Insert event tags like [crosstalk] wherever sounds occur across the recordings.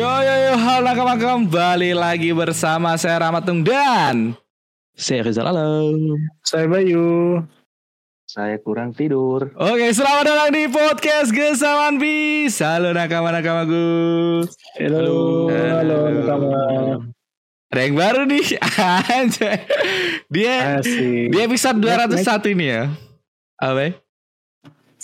Yo yo yo, halo nakama kembali lagi bersama saya Ramatung dan Saya Rizal Halo. Saya Bayu. Saya kurang tidur. Oke selamat datang di podcast Gesawan Bis. Halo nakama nakamaku. Halo, halo, nakama. Ada yang baru nih, [laughs] anjay. Dia Asik. di episode 201 ini ya. Apa?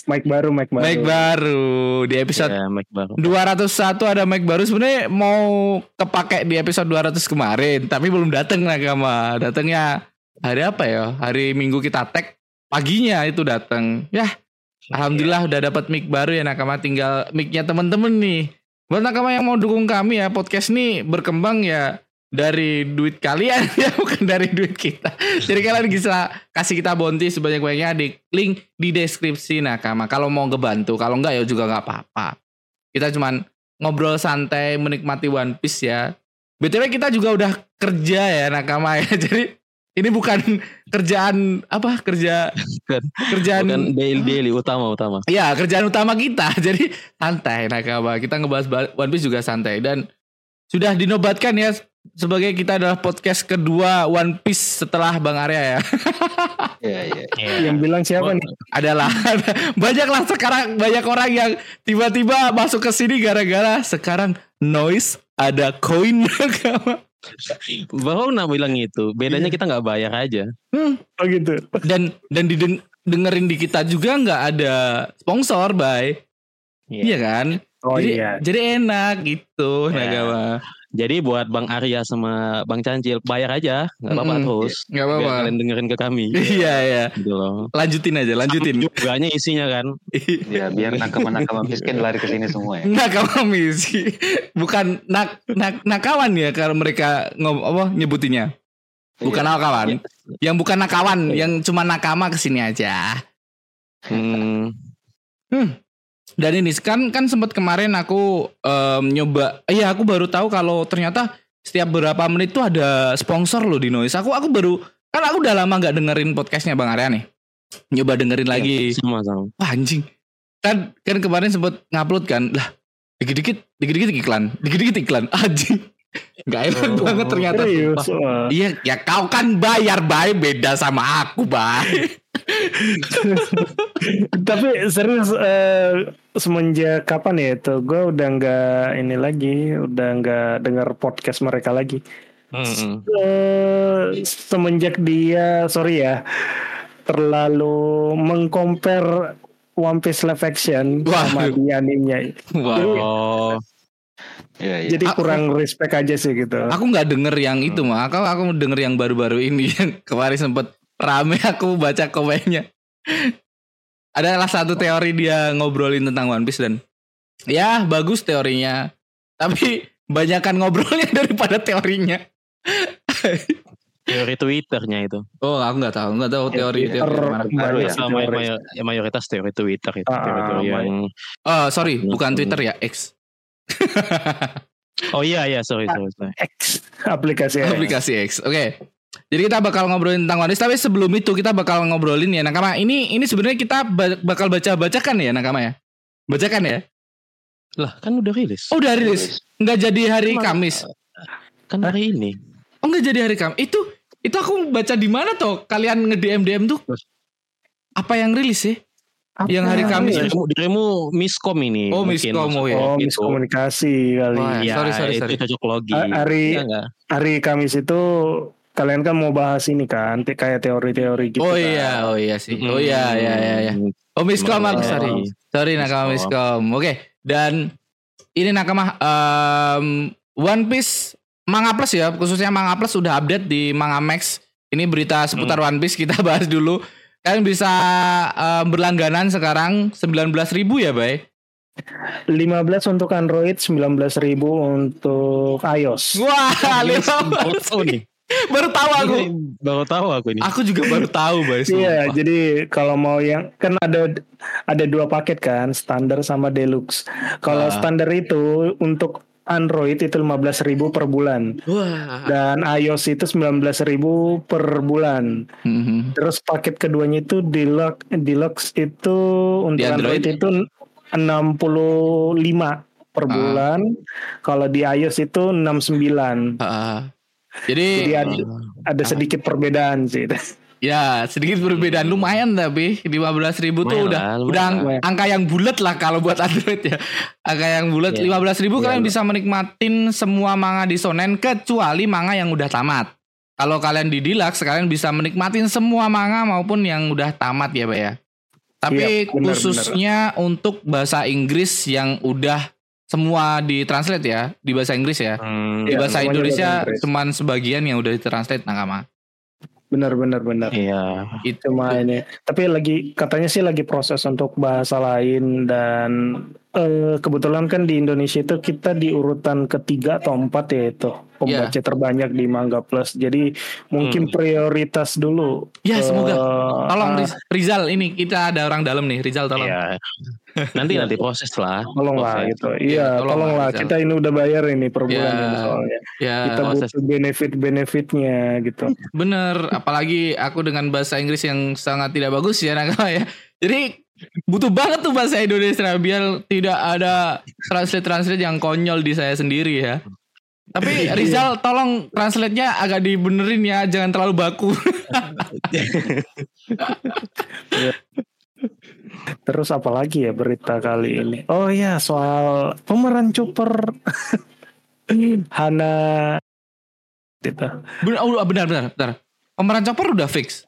Mic baru, mic baru. Mic baru. Di episode Ya, Mike baru. 201 ada mic baru. Sebenarnya mau kepake di episode 200 kemarin tapi belum datang nakama datangnya hari apa ya? Hari minggu kita tag. Paginya itu datang ya alhamdulillah udah dapat mic baru ya nakama. Tinggal micnya temen-temen nih. Buat nakama yang mau dukung kami ya podcast nih berkembang ya dari duit kalian [laughs] ya bukan dari duit kita jadi kalian bisa kasih kita bounty sebanyak-banyaknya di link di deskripsi nakama kalau mau ngebantu kalau enggak ya juga nggak apa-apa kita cuman ngobrol santai menikmati One Piece ya. BTW kita juga udah kerja ya nakama ya. [laughs] Jadi ini bukan kerjaan apa kerja Bukan. kerjaan Bukan daily daily utama utama. ya kerjaan utama kita. [laughs] Jadi santai nakama. Kita ngebahas ba- One Piece juga santai dan sudah dinobatkan ya sebagai kita adalah podcast kedua One Piece setelah Bang Arya ya. [laughs] Iya, iya. Yang bilang siapa nih? adalah [laughs] banyaklah sekarang banyak orang yang tiba-tiba masuk ke sini gara-gara sekarang noise ada koin. Baru nak bilang itu. Bedanya kita nggak bayar aja. Oh gitu. dan dan diden- dengerin di kita juga nggak ada sponsor bay iya kan Oh jadi, iya. jadi enak gitu Ya. Nagama Jadi buat Bang Arya sama Bang Cancil bayar aja, nggak apa-apa Mm-mm. terus. nggak Biar apa-apa kalian dengerin ke kami. [laughs] iya iya Gitu loh. lanjutin aja lanjutin Juganya isinya kan. [laughs] Ya, biar nakama-nakama [laughs] miskin lari ke sini semua ya. nakama misi bukan nak, nak nakawan ya kalau mereka ngom apa nyebutinnya bukan Iya. nakawan yang bukan nakawan yang cuma nakama ke sini aja Hmm. Dan ini kan kan sempat kemarin aku em, nyoba, iya aku baru tahu kalau ternyata setiap berapa menit tuh ada sponsor loh di Noise. Aku aku baru kan aku udah lama nggak dengerin podcastnya Bang Arya nih. Nyoba dengerin lagi. Sama sama. Wah anjing. Kan kan kemarin sempat ngupload kan. Lah, dikit-dikit dikit-dikit iklan, dikit-dikit iklan. [laughs] Anjing. Gak enak Oh, banget ternyata. Serius. Iya, ya kau kan bayar bay beda sama aku bay. Tapi serius eh, semenjak kapan ya itu? Gue udah nggak ini lagi, udah nggak dengar podcast mereka lagi. Hmm. Eh, semenjak dia, sorry ya, terlalu mengcompare One Piece live action sama Waduh. di animenya. Wah. Oh. Iya, iya. Jadi Aku- kurang respect aja sih gitu. Aku nggak denger yang itu mah. Aku aku denger yang baru-baru ini yang [laughs] kemarin sempet rame [laughs] aku baca komennya. Adalah satu teori dia ngobrolin tentang One Piece dan ya bagus teorinya. Tapi banyakan ngobrolnya [laughs] daripada teorinya. Teori Twitternya itu. Oh, aku nggak tahu, nggak tahu teori Twitter teori. Baru ya? Sama teori. mayor- ya, mayoritas teori Twitter itu. Ah, Teori-teori ah, yang Oh, sorry, Hmm. bukan Twitter ya, X. Oh iya iya sorry sorry. sorry. X aplikasi. Aplikasi X. Oke. Jadi kita bakal ngobrolin tentang One Piece, tapi sebelum itu kita bakal ngobrolin ya Nakama. Ini ini sebenarnya kita ba- bakal baca-bacakan ya Nakama ya. Bacakan ya. Lah kan udah rilis. Oh, udah rilis. Nggak jadi hari Emang- Kamis. Kan hari ini. Oh, nggak jadi hari Kamis. Itu itu aku baca di mana tuh? Kalian nge-DM DM tuh? Apa yang rilis sih? Yang hari Kamis. Dirimu, dirimu miskom ini. Oh, miskom, oh, ya. Oh, Gitu. miskomunikasi kali. Wah, Iya, sorry, sorry, itu sorry. cocok logi. Hari- nggak? Hari Kamis itu kalian kan mau bahas ini kan, kayak teori-teori gitu. oh kan. iya, oh iya sih. Oh iya, iya, iya, iya. Oh, Miskom aku sorry. Sorry Nakama Miskom. Oke. Dan ini Nakama em, One Piece Manga Plus ya, khususnya Manga Plus sudah update di Manga Max. Ini berita seputar One Piece kita [laughs] bahas dulu. Kalian bisa em, berlangganan sekarang 19.000 ya, Bay? 15 untuk Android, 19.000 untuk iOS. Wah, Baru 15. tahu nih. Baru tahu aku. Ini Baru tahu aku ini. Aku juga baru tahu, Bay. Iya, jadi kalau mau yang kan ada ada dua paket kan, standar sama deluxe. Kalau Ah. standar itu untuk Android itu 15.000 per bulan Wah. dan iOS itu 19.000 per bulan. Mhm. Terus paket keduanya itu deluxe deluxe itu untuk Di Android? Android, itu 65 per Ah. bulan. Kalau di iOS itu 69. Heeh. Jadi Jadi ada, ada sedikit perbedaan sih. [laughs] ya sedikit perbedaan lumayan tapi 15.000 ribu tuh udah lah, lumayan udah ang- lah. angka yang bulat lah kalau buat Android ya. Angka yang bulat Iya. 15.000 ribu Iya, kalian lah. bisa menikmatin semua manga di Shonen kecuali manga yang udah tamat. Kalau kalian di Deluxe kalian bisa menikmatin semua manga maupun yang udah tamat ya, Pak ya. Tapi Iya, benar, khususnya untuk bahasa Inggris yang udah semua ditranslate ya, di bahasa Inggris ya. Hmm, Di Iya, bahasa Indonesia bahasa cuman sebagian yang udah ditranslate nakama. Benar benar benar. Iya. Itu Cuma ini. Tapi lagi katanya sih lagi proses untuk bahasa lain dan eh, kebetulan kan di Indonesia itu kita di urutan ketiga atau empat ya itu pembaca Iya. terbanyak di Manga Plus. Jadi mungkin prioritas dulu. Ya, semoga. Eh, Tolong ah, Riz- Rizal ini kita ada orang dalam nih Rizal tolong. Iya. Nanti nanti proses lah. tolong lah Proses. gitu. Iya, Iya, tolong tolong lah, lah. Rizal. Kita ini udah bayar ini per bulan Iya. ini soalnya. Ya Kita proses. butuh benefit-benefitnya gitu. bener apalagi aku dengan bahasa Inggris yang sangat tidak bagus ya nakama ya. Jadi butuh banget tuh bahasa Indonesia biar tidak ada translate-translate yang konyol di saya sendiri ya. Tapi Rizal tolong translate-nya agak dibenerin ya, jangan terlalu baku. [laughs] [laughs] Terus apa lagi ya berita kali ini? Oh ya soal pemeran Chopper [laughs] Hana gitu. Benar, oh, benar, benar, benar. Pemeran Chopper udah fix.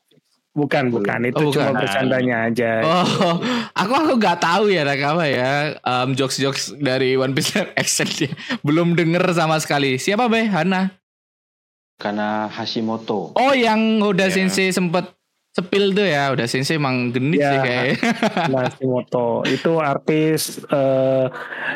Bukan bukan itu Oh, bukan. cuma bercandanya aja. Oh, [laughs] aku aku nggak tahu ya nakama ya. Um, jokes jokes dari One Piece Live Action dia belum denger sama sekali. Siapa be? Hana. Karena Hashimoto. Oh, yang udah Ya. Sensei sempet sepil tuh ya. Udah Sensei emang genit Ya. sih kayaknya. [laughs] Nashimoto itu artis eh,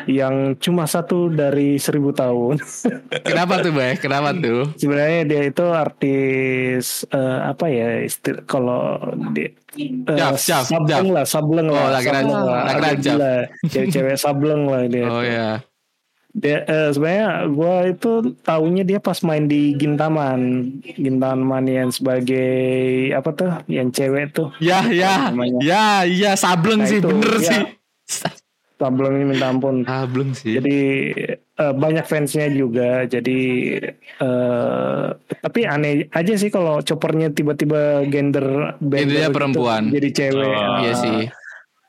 yang cuma satu dari seribu tahun. [laughs] Kenapa tuh be? Kenapa tuh? Sebenarnya dia itu artis eh, apa ya kalau dia eh, Jaf, jaf, sableng jaf. lah, sableng Oh, lah, sableng lah. Cewek-cewek sableng lah dia. [laughs] Oh ya. Dia eh, sebenarnya gue itu taunya dia pas main di Gintaman, Gintaman yang sebagai apa tuh, yang cewek tuh, Ya ya namanya? ya ya sableng Nah, sih itu, bener ya. sih. sableng ini minta ampun. Sableng sih. Jadi eh, banyak fansnya juga. Jadi eh tapi aneh aja sih kalau choppernya tiba-tiba gender bender gitu, perempuan. jadi cewek. Oh, Iya Ah, sih.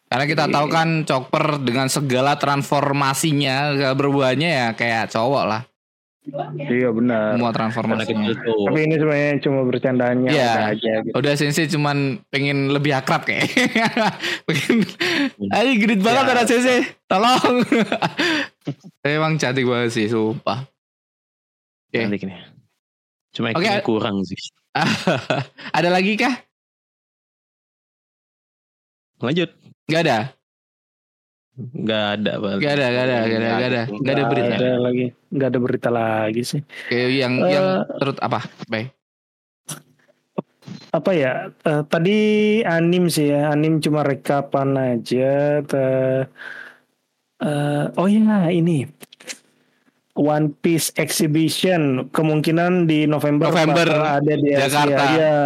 Karena kita tahu kan Chopper dengan segala transformasinya segala berubahnya ya kayak cowok lah Iya benar. semua kecil tuh. Tapi ini sebenarnya cuma bercandanya Iya. udah aja gitu. Udah Sensei cuman pengen lebih akrab kayak. [laughs] pengen Ayo genit banget Ya. ada Sensei. Tolong. [laughs] Emang cantik banget sih sumpah. Oke. Cantik nih. Cuma actingnya kurang sih. [laughs] ada lagi kah? Lanjut. Gak ada. Gak ada. Bal. Gak ada, gak ada, gak ada, gak ada. Gak ada berita. ada lagi, nggak ada berita lagi sih. Kayak yang Eh. yang terus apa? Baik. Apa ya? eh, tadi anim sih ya, anim cuma rekapan aja. Te- eh, oh ya ini One Piece Exhibition kemungkinan di November, November, bakal ada di Asia. Jakarta. Iya.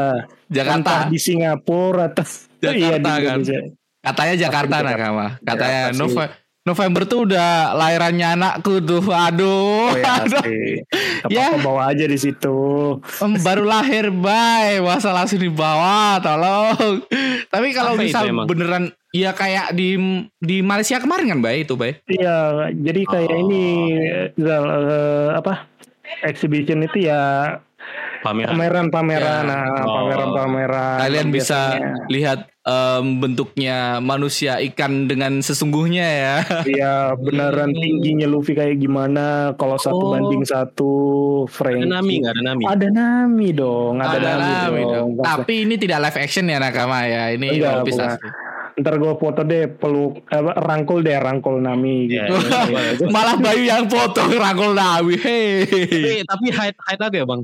Jakarta. Entah di Singapura atau Jakarta iya, di kan. Indonesia. Katanya Jakarta Jakarta. nakama. Katanya sih. Nove- November tuh udah lahirannya anakku tuh. Aduh. Oh [laughs] ya, aduh. Ya. bawa aja di situ. Baru lahir, bye. Masa langsung dibawa, tolong. Tapi kalau misal beneran ya kayak di di Malaysia kemarin kan, Bay, itu, Bay. Iya, jadi kayak Oh. ini Zal, eh, apa? Exhibition itu ya Pameran. pameran-pameran, Ya. nah, Oh. pameran-pameran. Kalian yang bisa biasanya. lihat em, bentuknya manusia ikan dengan sesungguhnya ya. Iya, beneran Hmm. tingginya Luffy kayak gimana? Kalau satu Oh. banding satu, Frank. Ada Nami nggak ada Nami? Ada Nami dong, ada, Ada Nami, Nami dong. dong. Tapi ini tidak live action ya nakama ya. Ini Enggak, One Piece bukan. asli. Ntar gue foto deh, peluk, apa, rangkul deh, rangkul Nami gitu. Iya, [laughs] Malah Bayu yang foto rangkul Nawi. Hei. Tapi tapi hide hide apa ya bang?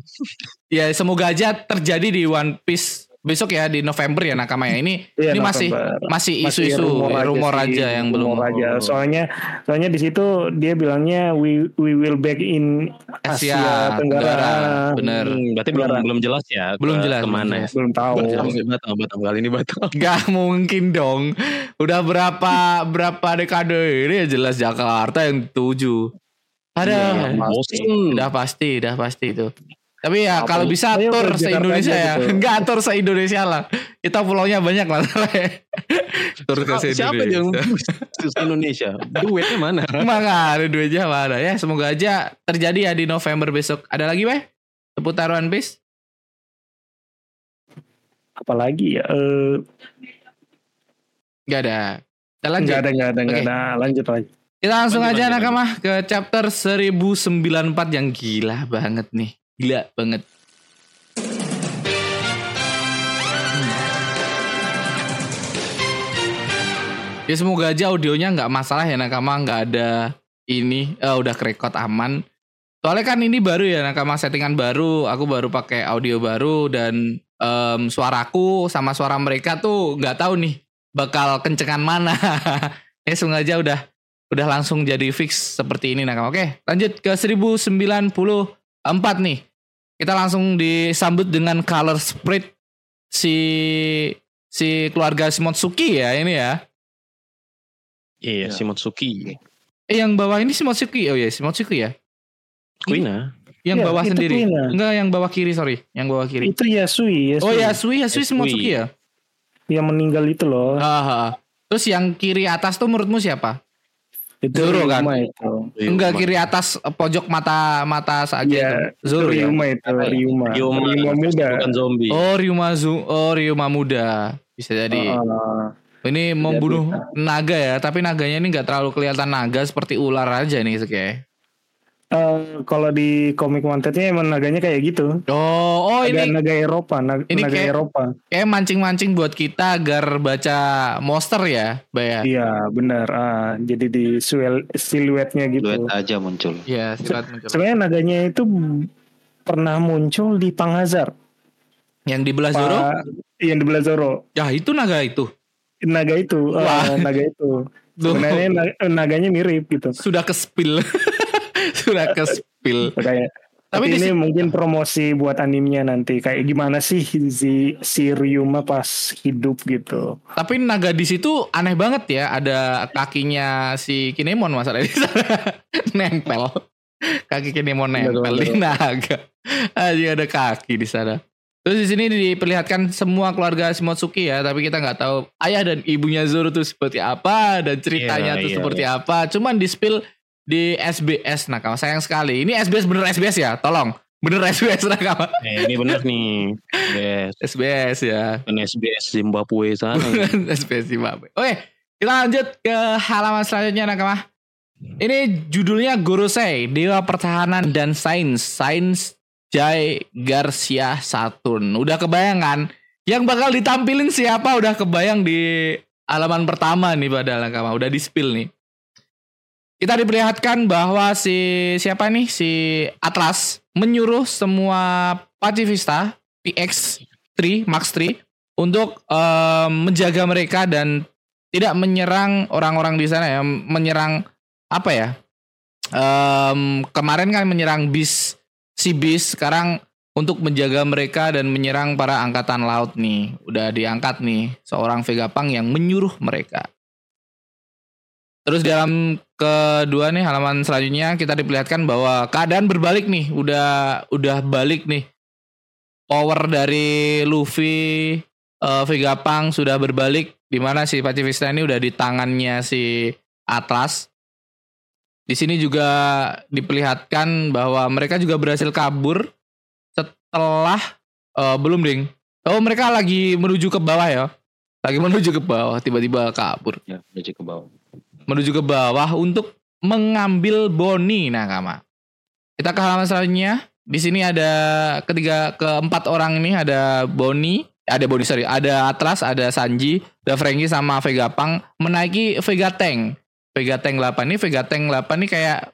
Ya semoga aja terjadi di One Piece besok ya di November ya nakama ya. Ini Iya, ini masih November. masih Masih isu-isu rumor, sih, aja yang belum rumor aja. Soalnya soalnya di situ dia bilangnya we we will back in Asia, Asia, Tenggara. Tenggara. Bener. Hmm, berarti belum Beneran. belum jelas ya. Belum ke- jelas, Ke mana ya? Belum tahu. Batal, batal, kali ini batal. [laughs] Gak mungkin dong. Udah berapa berapa dekade ini ya jelas Jakarta yang tuju. Ada. Iya, Bosen. Udah pasti, udah pasti itu. Tapi ya Apa kalau bisa Ayo tur ke se Jakarta Indonesia aja ya. gitu. Enggak tur se Indonesia lah. Kita pulaunya banyak masalahnya. [laughs] tur ke se Siapa yang [laughs] Indonesia. ke Indonesia? Duitnya mana? [laughs] Emang ada duitnya mana ya. Semoga aja terjadi ya di November besok. Ada lagi weh? Seputar One Piece? Apalagi ya? Eh, Gak ada. Kita lanjut. Enggak ada, enggak ada, enggak Oke. ada. Lanjut lagi. Kita langsung Lanjut, aja lanjut, nakama ke chapter 1094 yang gila banget nih. Gila banget. Ya semoga aja audionya nggak masalah ya nakama nggak ada ini eh, udah kerekod aman. Soalnya kan ini baru ya nakama settingan baru, aku baru pakai audio baru dan em, suaraku sama suara mereka tuh nggak tahu nih bakal kencengan mana. [laughs] ya semoga aja udah udah langsung jadi fix seperti ini nakama. Oke, lanjut ke 1094 nih. Kita langsung disambut dengan color spread si si keluarga Shimotsuki ya ini ya. Iya, Ya. Shimotsuki. Eh yang bawah ini Shimotsuki. Oh iya, Shimotsuki ya. Kuina. Yang Ya, bawah sendiri. Kuina. Enggak, yang bawah kiri, sorry. Yang bawah kiri. Itu Yasui, Yasui. Oh ya, Sui, ya Sui Yasui. Shimotsuki ya. Yang meninggal itu loh. Haha. Terus yang kiri atas tuh menurutmu siapa? Itu Zoro kan? Itu. Enggak kiri atas eh, pojok mata mata saja Iya, itu. Zoro ya. Ryuma itu, Ryuma. Ryuma. Ryuma muda. Bukan zombie. Oh, Ryuma Zu, oh Ryuma muda. Bisa jadi. Ah, Ini membunuh naga ya, tapi naganya ini nggak terlalu kelihatan naga seperti ular aja nih kayak. Eh, kalau di komik wanted-nya emang naganya kayak gitu. Oh, oh Ada ini naga Eropa, naga, ini naga kayak- Eropa. kayak mancing-mancing buat kita agar baca monster ya, Baya. Iya, benar. Ah, jadi di siluetnya gitu. Duet aja muncul. Iya, silat muncul. Sebenarnya naganya itu pernah muncul di Panghazar. Yang di belah Zoro? Pak, yang di belah Zoro. Ya itu naga itu. Naga itu, ah, Wah. naga itu. Sebenarnya na- naganya mirip gitu. sudah ke spill. Sudah ke spill. Kayak Tapi tapi ini si- mungkin promosi buat animenya nanti kayak gimana sih si si Ryuma pas hidup gitu. Tapi naga di situ aneh banget ya, ada kakinya si Kinemon masalah di sana. [laughs] nempel. Kaki Kinemon nempel Betul, di naga. Aja ada kaki di sana. Terus di sini diperlihatkan semua keluarga Shimotsuki ya, tapi kita nggak tahu ayah dan ibunya Zoro tuh seperti apa dan ceritanya Iya, tuh iya, seperti apa. Cuman di spill di SBS Nakama. Sayang sekali. Ini SBS bener SBS ya, tolong. Bener SBS Nakama. Eh, ini bener nih. [laughs] Yes. SBS ya. Kan SBS Zimbabwe sana. SBS [laughs] Zimbabwe. Oke, kita lanjut ke halaman selanjutnya Nakama. Ini judulnya Gorosei, Dewa Pertahanan dan Sains. Sains Jai Garcia Saturn. Udah kebayangan yang bakal ditampilin siapa udah kebayang di halaman pertama nih padahal Nakama. Udah di spill nih. Kita diperlihatkan bahwa si siapa nih si Atlas menyuruh semua pacifista PX3 Max 3 untuk em, menjaga mereka dan tidak menyerang orang-orang di sana ya, menyerang apa ya? Em, kemarin kan menyerang bis si bis, sekarang untuk menjaga mereka dan menyerang para angkatan laut nih, udah diangkat nih seorang Vegapunk yang menyuruh mereka. Terus dalam kedua nih halaman selanjutnya kita diperlihatkan bahwa keadaan berbalik nih, udah udah balik nih. Power dari Luffy, eh, Vegapunk sudah berbalik di mana si Pacifista ini udah di tangannya si Atlas. Di sini juga diperlihatkan bahwa mereka juga berhasil kabur setelah eh, belum ding. Oh mereka lagi menuju ke bawah ya. Lagi menuju ke bawah tiba-tiba kabur. Ya, menuju ke bawah. Menuju ke bawah untuk mengambil Boni Nakama. Kita ke halaman selanjutnya. Di sini ada ketiga keempat orang ini ada Boni, ada Boni sorry, ada Atlas, ada Sanji, ada Franky sama Vegapunk menaiki Vega Tank. Vega Tank 8 ini Vega Tank 8 ini kayak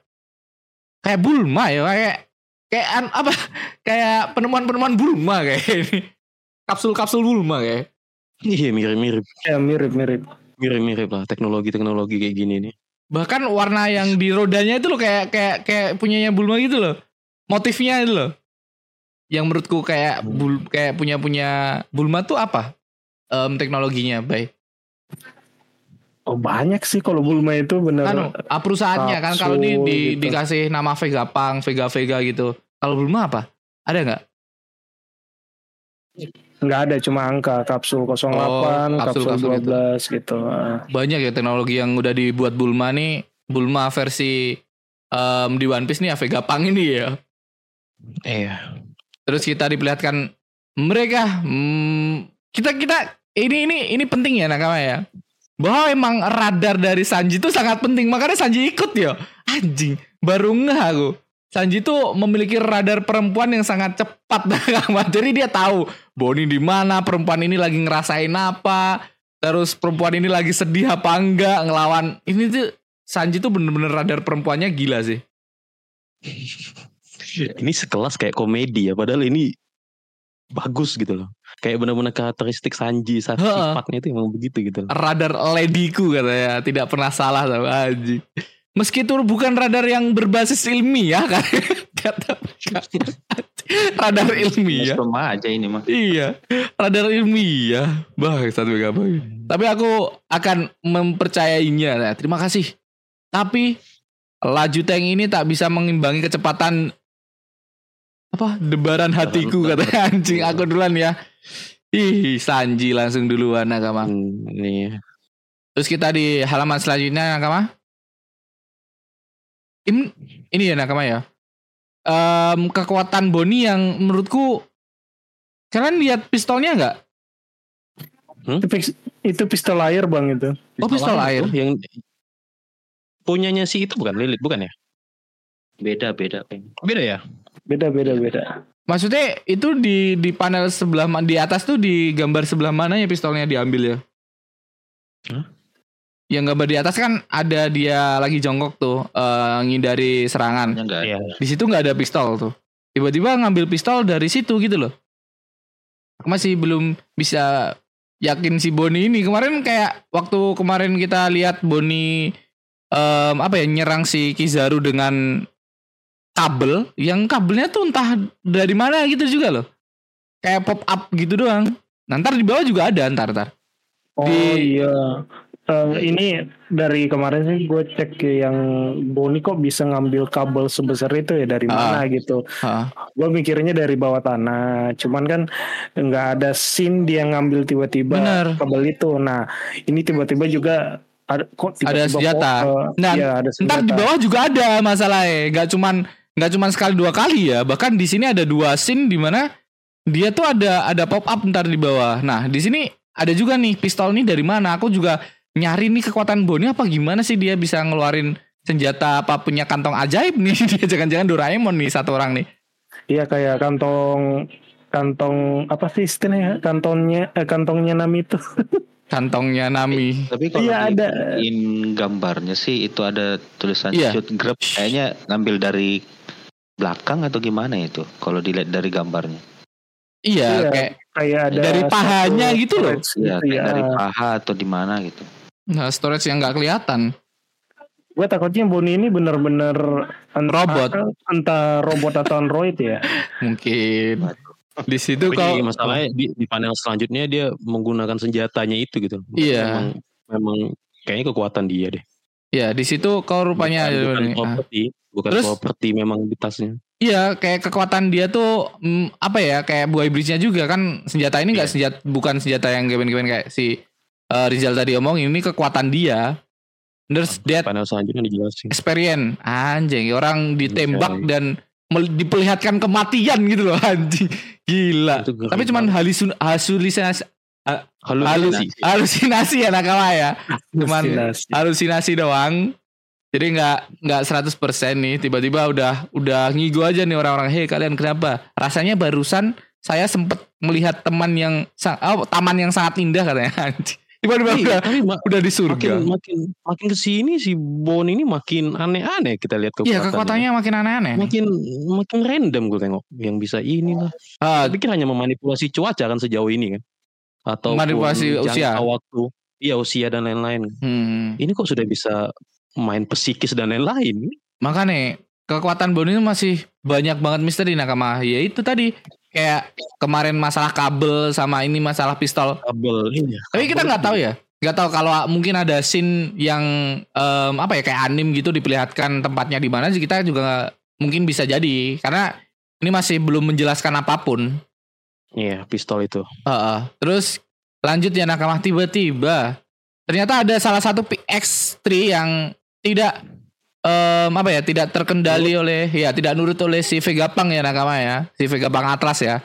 kayak Bulma ya, kayak kayak an- apa? [laughs] Kayak penemuan-penemuan Bulma kayak ini. kapsul-kapsul Bulma kayak. Iya mirip-mirip. Ya mirip-mirip. Mirip-mirip lah teknologi-teknologi kayak gini nih. Bahkan warna yang di rodanya itu loh kayak kayak kayak punyanya Bulma gitu loh. Motifnya itu loh. Yang menurutku kayak bul, kayak punya punya Bulma tuh apa? Em, teknologinya, baik. Oh banyak sih kalau Bulma itu bener. Kan ah, perusahaannya kan kalau di, kapsul di gitu. dikasih nama Vega Pang, Vega Vega gitu. Kalau Bulma apa? Ada nggak? Nggak ada cuma angka kapsul 08, Oh, kapsul- kapsul, kapsul 12 gitu. Ah. Banyak ya teknologi yang udah dibuat Bulma nih. Bulma versi em, di One Piece nih Vega Pang ini ya. Iya. Terus kita diperlihatkan mereka hmm, kita kita ini ini ini penting ya nakama ya. Bahwa emang radar dari Sanji itu sangat penting makanya Sanji ikut ya. Anjing, baru ngeh aku. Sanji itu memiliki radar perempuan yang sangat cepat. [laughs] Jadi dia tahu Boni di mana, perempuan ini lagi ngerasain apa, terus perempuan ini lagi sedih apa enggak ngelawan. Ini tuh Sanji tuh bener-bener radar perempuannya gila sih. [laughs] Ini sekelas kayak komedi ya, padahal ini bagus gitu loh. Kayak benar-benar karakteristik Sanji, sifatnya itu emang begitu gitu loh. radar ladyku katanya tidak pernah salah sama Haji. Meski itu bukan radar yang berbasis ilmiah [laughs] kan kata radar ilmiah. Sama aja ini mah. Iya, radar ilmiah. Bangsat Mega Boy. Tapi aku akan mempercayainya. Nah, terima kasih. Tapi laju tank ini tak bisa mengimbangi kecepatan apa debaran hatiku katanya anjing aku duluan ya. Ih, Sanji langsung duluan Nakama. Hmm, ini Terus kita di halaman selanjutnya Nakama. Ini, ini ya Nakama ya. Em, kekuatan Boni yang menurutku kalian lihat pistolnya nggak? Itu, pis- itu pistol air bang itu. Oh, pistol air. tuh yang punyanya si itu bukan Lilith bukan ya? Beda beda. Beda ya? Beda beda beda. Maksudnya itu di di panel sebelah di atas tuh di gambar sebelah mana ya pistolnya diambil ya? Hah? Yang gambar di atas kan ada dia lagi jongkok tuh eh, ngindari serangan. Enggak Iya. Di situ nggak ada pistol tuh. Tiba-tiba ngambil pistol dari situ gitu loh. Aku masih belum bisa yakin si Boni ini kemarin kayak waktu kemarin kita lihat Boni em, apa ya nyerang si Kizaru dengan kabel yang kabelnya tuh entah dari mana gitu juga loh. Kayak pop up gitu doang. Nah, ntar di bawah juga ada ntar ntar. Oh Di- iya. Eh, ini dari kemarin sih gue cek yang Boni kok bisa ngambil kabel sebesar itu ya dari mana gitu. Hah. Gue mikirnya dari bawah tanah. Cuman kan nggak ada scene dia ngambil tiba-tiba kabel itu. Nah ini tiba-tiba juga ada kok tiba-tiba Ada senjata. kok, eh, Nah, iya, ada Ntar di senjata. bawah juga ada masalahnya. Gak cuman nggak cuman sekali dua kali ya. Bahkan di sini ada dua scene di mana dia tuh ada ada pop up ntar di bawah. Nah di sini ada juga nih pistol nih dari mana? Aku juga nyari nih kekuatan Boni apa gimana sih dia bisa ngeluarin senjata apa punya kantong ajaib nih [laughs] dia jangan-jangan Doraemon nih satu orang nih. Iya kayak kantong kantong apa sih istilahnya kantongnya eh, kantongnya Nami itu. [laughs] Kantongnya Nami. Tapi kalau Iya, di ada. in gambarnya sih itu ada tulisan Iya. shoot grab kayaknya ngambil dari belakang atau gimana itu kalau dilihat dari gambarnya. Iya, Iya. kayak kayak ada Dari pahanya gitu loh. Iya, gitu kayak ya. dari paha atau di mana gitu. Nah, storage yang nggak kelihatan. Gue takutnya Boni ini bener-bener Robot. entah robot atau android ya. [laughs] Mungkin di situ kalau masalahnya di, di panel selanjutnya dia menggunakan senjatanya itu gitu. Iya. Memang, memang kayaknya kekuatan dia deh. ya di situ kau rupanya bukan, bukan Ah. properti, bukan Terus? properti memang di tasnya. Iya, kayak kekuatan dia tuh mm, apa ya? Kayak buah iblisnya juga kan senjata ini nggak senjata bukan senjata yang gemen-gemen kayak si eh, Rizal tadi omong ini kekuatan dia. There's that Panel selanjutnya dijelasin. experience. Anjing, orang ditembak Oke. dan diperlihatkan kematian gitu loh [laughs] anjing. Gila. Tapi cuman halusin halusinasi halusinasi. halusinasi ya nakama ya. Cuman Halusinasi. halusinasi doang. Jadi nggak nggak 100% nih tiba-tiba udah udah ngigo aja nih orang-orang hei kalian kenapa rasanya barusan saya sempet melihat teman yang oh, taman yang sangat indah katanya [laughs] Anjing. Tiba-tiba Tapi, udah, tapi ma- udah di surga. makin makin makin ke sini si Bon ini makin aneh-aneh kita lihat Iya kekuatannya. kekuatannya makin aneh-aneh. makin makin random gue tengok yang bisa inilah. Ah, Saya pikir hanya memanipulasi cuaca kan sejauh ini kan. Atau Manipulasi usia. waktu. Iya usia dan lain-lain. hmm. Ini kok sudah bisa main psikis dan lain-lain. Makanya kekuatan Bon ini masih banyak banget misteri nakama. Ya itu tadi kayak kemarin masalah kabel sama ini masalah pistol. Kabel ini. Tapi kita nggak tahu ya. Nggak tahu kalau mungkin ada scene yang em, apa ya kayak anim gitu diperlihatkan tempatnya di mana sih kita juga mungkin bisa jadi karena ini masih belum menjelaskan apa pun. Iya pistol itu. Heeh. Terus lanjut ya Nakama tiba-tiba ternyata ada salah satu X3 yang tidak em, apa ya tidak terkendali oleh ya tidak nurut oleh si Vegapunk ya Nakama ya si Vegapunk Atlas ya.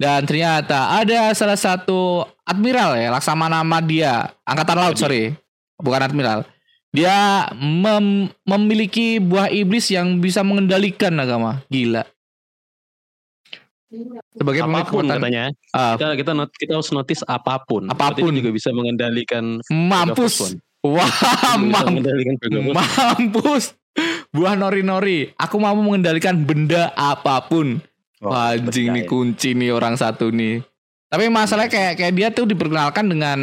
Dan ternyata ada salah satu admiral ya Laksamana Madya angkatan laut sorry. Bukan admiral. Dia mem- memiliki buah iblis yang bisa mengendalikan Nakama. Gila. Sebagai apa pun katanya. ah, Kita kita not, kita harus notice apa pun. Apa pun. Juga bisa mengendalikan mampus. wah Bisa mampus. Mampus. Buah nori-nori. Aku mau mengendalikan benda apa pun. Wah, anjing nih kunci nih orang satu nih. Tapi masalahnya kayak kayak dia tuh diperkenalkan dengan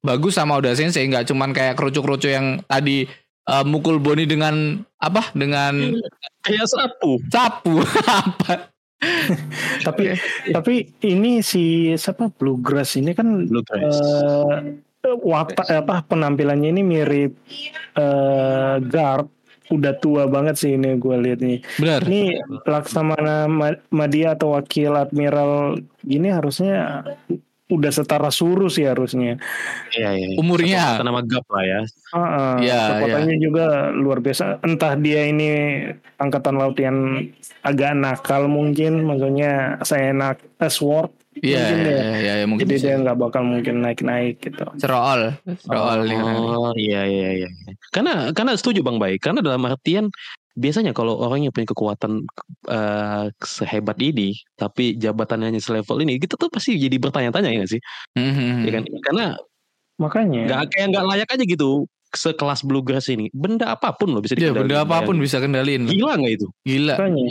bagus sama Oda Sensei, nggak cuman kayak kerucu-kerucu yang tadi eh, mukul Boni dengan apa? Dengan Kayak sapu. sapu [laughs] apa? [laughs] Tapi tapi ini si siapa Bluegrass ini kan Bluegrass. eh watak apa penampilannya ini mirip eh guard udah tua banget sih ini gue lihat nih. Bener. Ini Laksamana Ma- Madya atau wakil admiral gini harusnya udah setara Suru sih harusnya. Iya iya. Umurnya. Kata nama Gap lah ya. Heeh, Iya, kekuatannya juga luar biasa. Entah dia ini angkatan laut yang agak nakal mungkin, maksudnya saya nak eh, sword, Iya, iya, ya. iya, iya, mungkin jadi bisa. dia nggak bakal mungkin naik-naik gitu. Cerool, cerool nih. Oh iya iya iya. Karena karena setuju Bang Baik. Karena dalam artian biasanya kalau orang yang punya kekuatan eh, sehebat ini, tapi jabatannya hanya selevel ini, kita tuh pasti jadi bertanya-tanya ya nggak sih? Mhm. Ya kan? Karena Makanya nggak kayak nggak layak aja gitu sekelas bluegrass ini. Benda apa pun loh bisa Iya, dikendalikan. benda apa pun bisa kendaliin. Gila nggak itu? Gila. makanya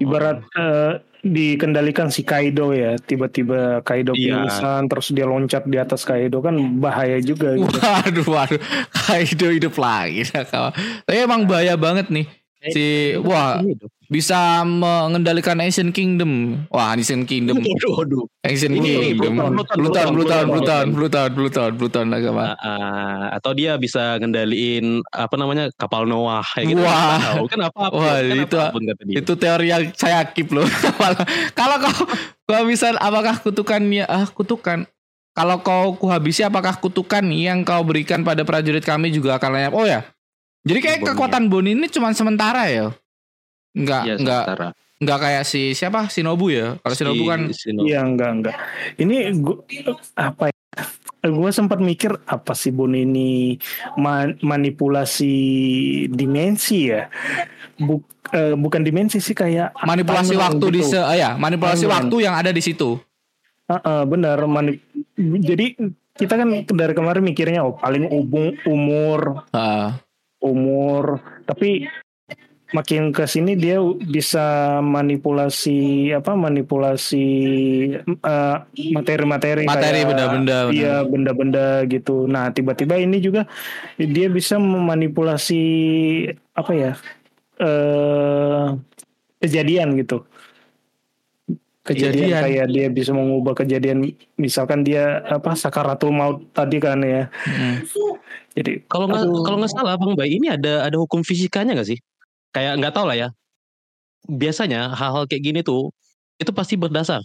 ibarat eh, dikendalikan si Kaido ya, tiba-tiba Kaido Iya. pingsan terus dia loncat di atas Kaido kan bahaya juga gitu. [laughs] Waduh, waduh, Kaido hidup lagi. [laughs] Tapi emang bahaya banget nih. Si, wah, bisa mengendalikan Asian Kingdom. Wah, Asian Kingdom. Waduh. Asian Ini, Kingdom. Pluton, Pluton, Pluton, Pluton, Pluton, Pluton, agama. Ah, ah, atau dia bisa ngendaliin apa namanya kapal Noah kayak gitu. Wah. Kan apa Wah, kan itu-. Itu teori yang saya keep loh. [laughs] Kalau kau, kau bisa, apakah kutukannya, ah kutukan. Kalau kau kuhabisi, apakah kutukan yang kau berikan pada prajurit kami juga akan lenyap? Oh ya, jadi kayak kekuatan Boni ini cuma sementara ya? Enggak, Iya, enggak, sementara. enggak kayak si siapa Shinobu ya? Kalau Shinobu kan Si- Shinobu. Iya enggak enggak. Ini gua, apa ya? Gue sempat mikir apa sih Bun ini ma- manipulasi dimensi ya? Buk, eh, bukan dimensi sih kayak manipulasi waktu di gitu. se, ah ya, manipulasi Timeline. waktu yang ada di situ. Ah, ah, benar mani- Jadi kita kan dari kemarin mikirnya oh paling umur umur Ah, umur. Tapi makin ke sini dia bisa manipulasi apa manipulasi eh, materi-materi Materi, kayak- benda-benda, iya benda-benda gitu. Nah tiba-tiba ini juga dia bisa memanipulasi apa ya eh kejadian gitu. Kejadian Kejadian. kayak dia bisa mengubah kejadian. Misalkan dia apa sakaratul maut tadi kan ya. Mm. Jadi Kalau nggak kalau nggak salah Bang Bay ini ada ada hukum fisikanya nggak sih? Kayak nggak tahu lah ya. Biasanya hal-hal kayak gini tuh itu pasti berdasar.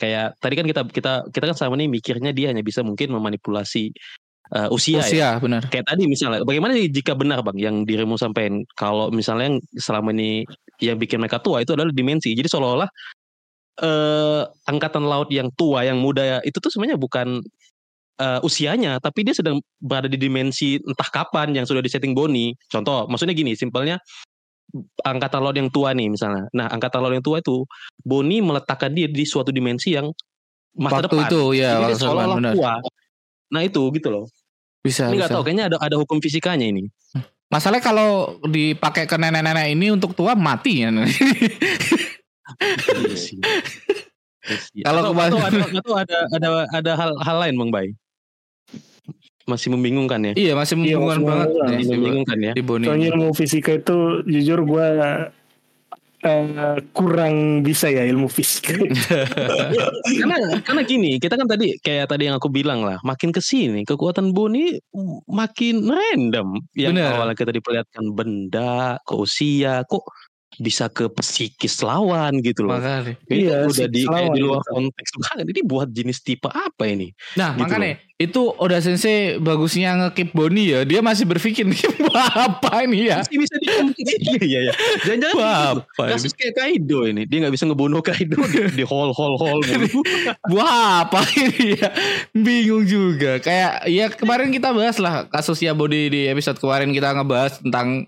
Kayak tadi kan kita kita kita kan sama nih mikirnya dia hanya bisa mungkin memanipulasi uh, usia, ya. Usia benar. Kayak tadi misalnya bagaimana jika benar Bang yang dirimu sampaikan kalau misalnya yang selama ini yang bikin mereka tua itu adalah dimensi. Jadi seolah-olah eh angkatan laut yang tua yang muda itu tuh sebenarnya bukan eh, usianya tapi dia sedang berada di dimensi entah kapan yang sudah disetting Boni. Contoh, maksudnya gini, simpelnya angkatan laut yang tua nih misalnya. Nah, angkatan laut yang tua itu Boni meletakkan dia di suatu dimensi yang masa Waktu depan. itu ya, Jadi seolah-olah benar. tua. Nah, itu gitu loh. Bisa. Ini nggak tahu kayaknya ada ada hukum fisikanya ini. Masalahnya kalau dipakai ke nenek-nenek ini untuk tua mati [laughs] ya. Kalau Atau- atau ada, atau ada ada ada hal hal lain Bang Bay. Masih membingungkan ya. iya masih Iya, membingungkan masih banget membingungkan. nih Masih si- membingungkan ya. di Boni. Soalnya ilmu fisika itu jujur gue eh, kurang bisa ya ilmu fisika. [laughs] karena karena gini, kita kan tadi kayak tadi yang aku bilang lah, makin ke sini kekuatan Boni makin random. Yang Bener. awalnya kita diperlihatkan benda, ke usia, kok bisa ke psikis lawan gitu loh. Makanya. Itu Iya, udah di kayak lawan di luar gitu. konteks banget. Ini buat jenis tipe apa ini? Nah, Gitu makanya itu Oda Sensei bagusnya ngekip Boni ya. Dia masih berpikir [laughs] apa ini ya? Masih bisa [laughs] iya iya iya. Jangan-jangan gitu. apa ini? kasus kayak Kaido ini, dia nggak bisa ngebunuh Kaido [laughs] di, di hall hall hall. mulu. Wah apa ini ya Bingung juga Kayak ya kemarin kita bahas lah Kasusnya Boni di episode kemarin Kita ngebahas tentang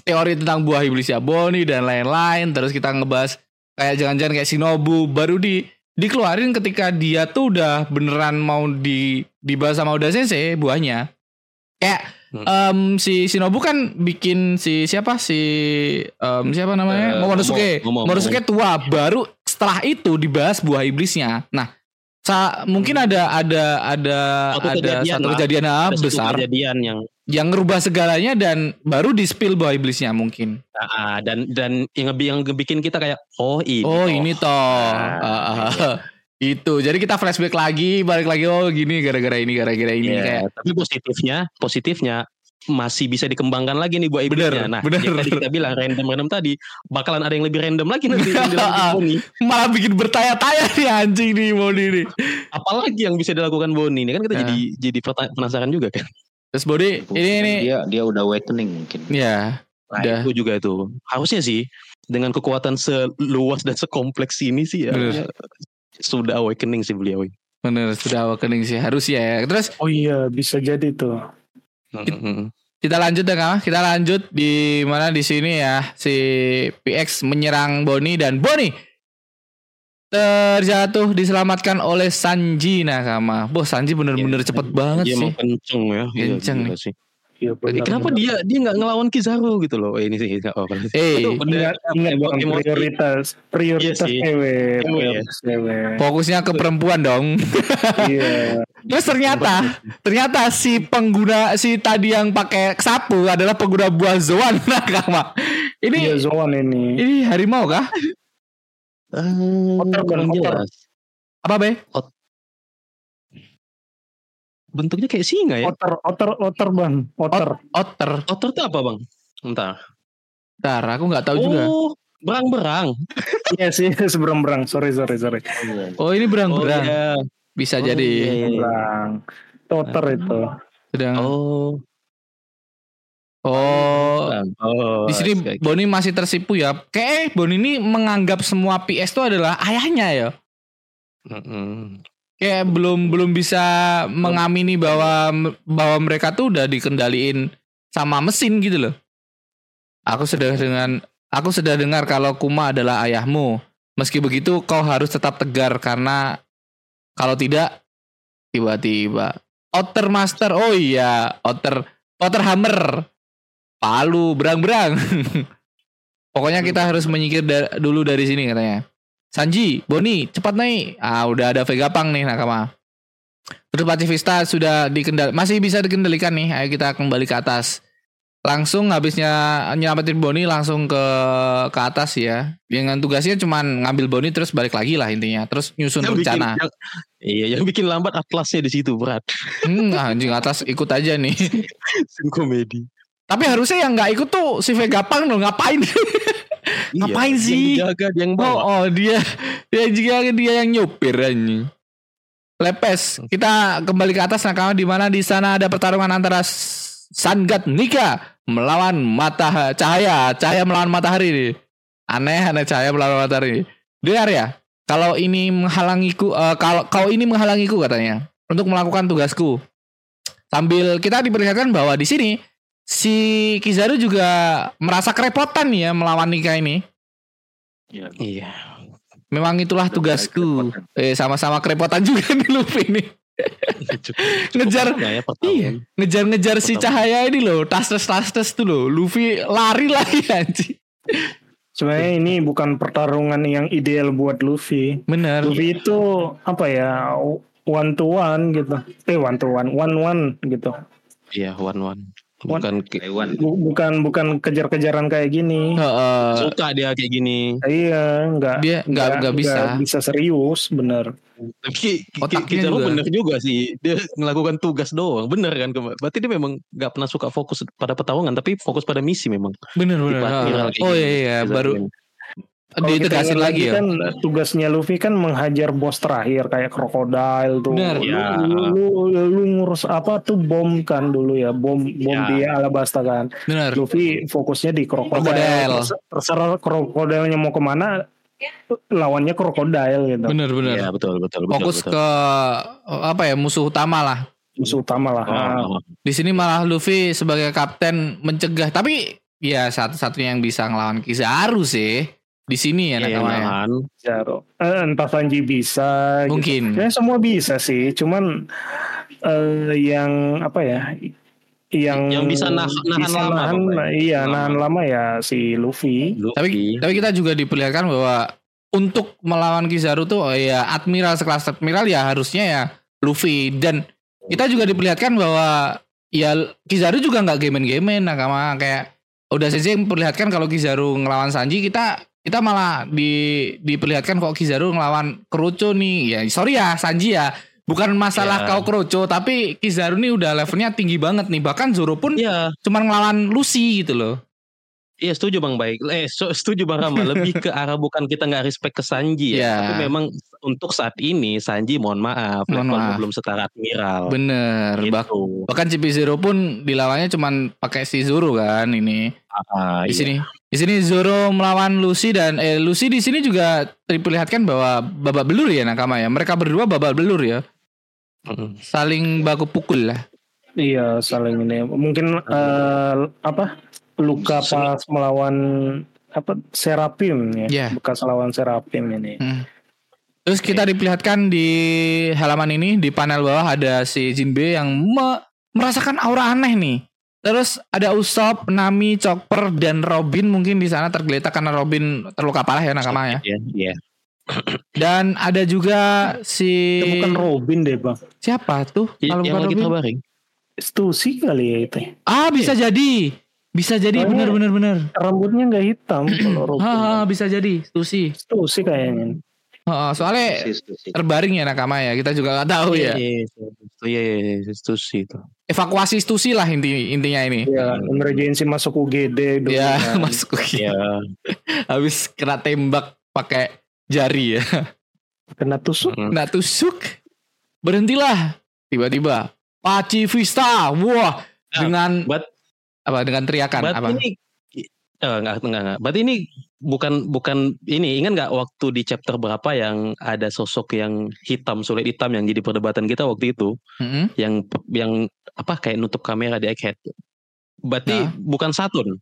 Teori tentang buah iblisnya Boni dan lain-lain Terus kita ngebahas Kayak jangan-jangan kayak Shinobu Baru di dikeluarin ketika dia tuh udah beneran mau di dibahas sama Oda Sensei buahnya. Kayak Hmm. em, si Shinobu kan bikin si siapa? Si em, siapa namanya? Eh, Momonosuke. Momo- Momo- Momonosuke tua baru setelah itu dibahas buah iblisnya. Nah sa mungkin ada ada ada Suatu ada kejadian satu lah. kejadian ah, Ada satu besar. kejadian yang yang ngerubah segalanya dan baru di spill buah iblisnya mungkin. Ah, dan dan yang yang bikin kita kayak oh ini. oh toh. ini toh. Nah, Ah, ah, itu. Jadi kita flashback lagi balik lagi oh gini gara-gara ini gara-gara ini Iya, kayak. tapi positifnya positifnya masih bisa dikembangkan lagi nih buat Bener, iblisnya. Nah, bener. yang tadi kita bilang random random tadi bakalan ada yang lebih random lagi nanti yang [laughs] Boni. malah bikin bertanya-tanya nih anjing nih Boni nih Apalagi yang bisa dilakukan Boni ini kan kita Nah. jadi jadi perta- penasaran juga kan. terus Boni ini ini dia dia udah awakening mungkin. ya Nah, Udah. itu juga itu. Harusnya sih dengan kekuatan seluas dan sekompleks ini sih ya Bener. sudah awakening sih beliau. bener sudah awakening sih harus ya terus Oh iya bisa jadi tuh. Mm-mm. kita lanjut ya Kang. kita lanjut di mana di sini ya si PX menyerang Boni dan Boni terjatuh diselamatkan oleh Sanji Nakama. Boh Sanji bener-bener cepet banget Dia sih. kenceng ya. Iya, Kenceng sih. Iya Eh, Kenapa dia dia nggak ngelawan Kizaru gitu loh? Eh, ini sih nggak apa-apa. Eh. Ingat, ingat bang, prioritas prioritas Iya cewek, Cewek ya. prioritas cewek. fokusnya ke perempuan dong. Iya. [laughs] Terus ternyata ternyata si pengguna si tadi yang pakai sapu adalah pengguna buah Zoan [laughs] Nakama. Iya Ini Zoan ini. ini harimau kah? Otter, Bang, otter. Apa be? Bentuknya kayak singa ya. Otter, otter, otter bang, otter. Otter. Otter itu apa bang? Entar. Bentar, aku nggak tahu juga. Oh, berang-berang. [laughs] Iya sih seberang-berang. Sorry, sorry, sorry. Oh ini Oh berang-berang. iya. Bisa Oh, jadi iya, iya. Berang. Itu Otter itu. sedang. Oh. Oh, berang. Oh. di sini. Boni masih tersipu ya. Kayak Boni ini menganggap semua PS itu adalah ayahnya ya. Mm-mm. Kayak belum belum bisa mengamini bahwa bahwa mereka tuh udah dikendaliin sama mesin gitu loh. Aku sudah dengan aku sudah dengar kalau Kuma adalah ayahmu. Meski begitu kau harus tetap tegar karena kalau tidak tiba-tiba Otter Master. Oh iya, Otter Otter Hammer. Palu berang-berang. [laughs] Pokoknya kita harus menyingkir da- dulu dari sini katanya. Sanji, Boni, cepat naik. Ah, udah ada Vegapunk nih nakama. Terus Pacifista sudah dikendal masih bisa dikendalikan nih. Ayo kita kembali ke atas. Langsung habisnya nyelamatin Boni langsung ke ke atas ya. Dengan tugasnya cuman ngambil Boni terus balik lagi lah intinya. Terus nyusun Yang bikin- rencana. yang- iya, yang bikin lambat atlasnya di situ berat. Hmm, anjing atas ikut aja nih. [laughs] Scene komedi. Tapi harusnya yang nggak ikut tuh si Vegapunk loh ngapain? [laughs] Ngapain Iya, sih? Yang dia yang Oh, bawa. oh dia dia juga dia yang nyupir anjing. Lepes. Kita kembali ke atas nakama di mana di sana ada pertarungan antara Sangat Nika melawan mata cahaya, cahaya melawan matahari nih. Aneh, aneh cahaya melawan matahari. Dengar ya, kalau ini menghalangiku, eh, kalau kau ini menghalangiku katanya untuk melakukan tugasku. Sambil kita diperlihatkan bahwa di sini si Kizaru juga merasa kerepotan ya melawan Nika ini. Iya. Memang itulah tugasku. Eh sama-sama kerepotan [laughs] juga nih Luffy ini. Ngejar- ya. Iya, ngejar-ngejar si Pertama. cahaya ini loh, tas-tas tas-tas tuh loh. Luffy lari [laughs] lagi anjing. Sebenarnya ini bukan pertarungan yang ideal buat Luffy. Bener. Luffy itu apa ya one to one gitu. Eh one to one, one one gitu. Iya, one one. Bukan Taiwan. Bu- Bukan bukan kejar-kejaran kayak gini. Heeh. suka dia kayak gini. Iya, nggak Dia nggak nggak bisa. bisa serius, bener. Tapi Ki- Ki- Otaknya Kizaru juga. bener juga sih. Dia melakukan tugas doang. Bener kan? Berarti dia memang gak pernah suka fokus pada pertarungan. Tapi fokus pada misi memang. Bener bener. Kayak Oh iya iya Kizaru baru kita ditegasin lagi ya. kan tugasnya Luffy kan menghajar bos terakhir kayak krokodil tuh. Bener. Lu, Ya. lu, lu, lu ngurus apa tuh bom kan dulu ya, bom bom Ya. dia Alabasta kan. Bener. Luffy fokusnya di krokodil. Terserah krokodilnya mau ke mana, lawannya krokodil gitu. Bener bener. Iya betul betul. betul, Fokus betul. ke apa ya musuh utama lah. Musuh utama lah. Ah, Oh, Di sini malah Luffy sebagai kapten mencegah. Tapi ya satu-satunya yang bisa ngelawan Kizaru sih. Di sini ya iya, nakamanya. malahan. Zaro. Eh, entah Sanji bisa. gitu. Mungkin. Kayaknya semua bisa sih, cuman eh yang apa ya? Yang Yang bisa nah- nahan bisa lama, nahan, iya Lama. nahan lama ya si Luffy. Luffy. Tapi tapi kita juga diperlihatkan bahwa untuk melawan Kizaru tuh oh ya admiral sekelas admiral ya harusnya ya Luffy dan kita juga diperlihatkan bahwa ya Kizaru juga nggak game-game nakama kayak udah saja memperlihatkan kalau Kizaru ngelawan Sanji kita kita malah di diperlihatkan kok Kizaru ngelawan Kurocho nih ya sorry ya Sanji ya bukan masalah Ya. kau Kurocho tapi Kizaru nih udah levelnya tinggi banget nih bahkan Zoro pun Iya, cuman ngelawan Lucy gitu loh iya setuju Bang Baik. Eh, setuju Bang Rama. Lebih ke arah bukan kita nggak respect ke Sanji ya. Iya. Tapi memang untuk saat ini Sanji mohon maaf, Mohon levelnya maaf. belum setara admiral. bener bah- Gitu. Bahkan CP Zero pun dilawannya cuman pakai si Zoro kan ini. Ah, Di iya. sini. Di sini Zoro melawan Lucy dan eh Lucy di sini juga diperlihatkan bahwa babak belur ya nakama ya. Mereka berdua babak belur ya. Mm-mm. Saling baku pukul lah. Iya saling ini. Mungkin eh, apa luka pas melawan apa Serapim ya. Iya. Bekas lawan Serapim ini. Hmm. Terus kita diperlihatkan di halaman ini di panel bawah ada si Jinbe yang me- merasakan aura aneh nih. Terus ada Usopp, Nami, Chopper dan Robin mungkin di sana tergeletak karena Robin terluka parah ya nakama ya. Iya, iya. Dan ada juga si Itu bukan Robin deh bang. siapa tuh? I- Kalau yang bukan Robin? terbaring. Stussy kali ya itu. Ah bisa jadi, bisa jadi bener bener bener. Rambutnya nggak hitam kalau Robin. Ah bisa jadi, Stussy. Stussy kayaknya. Ah, soalnya Sis, sis, sis. terbaring ya nakama ya. Kita juga nggak tahu ya. Iya, iya, iya, iya, itu sih itu. Evakuasi Stussy lah inti intinya ini. Ya, emergency masuk UGD dulu. Ya kan. [laughs] masuk ke Iya. [laughs] habis kena tembak pakai jari ya. [laughs] Kena tusuk. Kena tusuk. Berhentilah. Tiba-tiba Paci Vista. Wah, Ah, dengan but- apa dengan teriakan Berarti apa? ini eh, enggak, enggak, enggak. Berarti ini bukan bukan ini ingat nggak waktu di chapter berapa yang ada sosok yang hitam sulit hitam yang jadi perdebatan kita waktu itu Mm-mm. yang yang apa kayak nutup kamera di Egghead. Berarti Nah. bukan Saturn.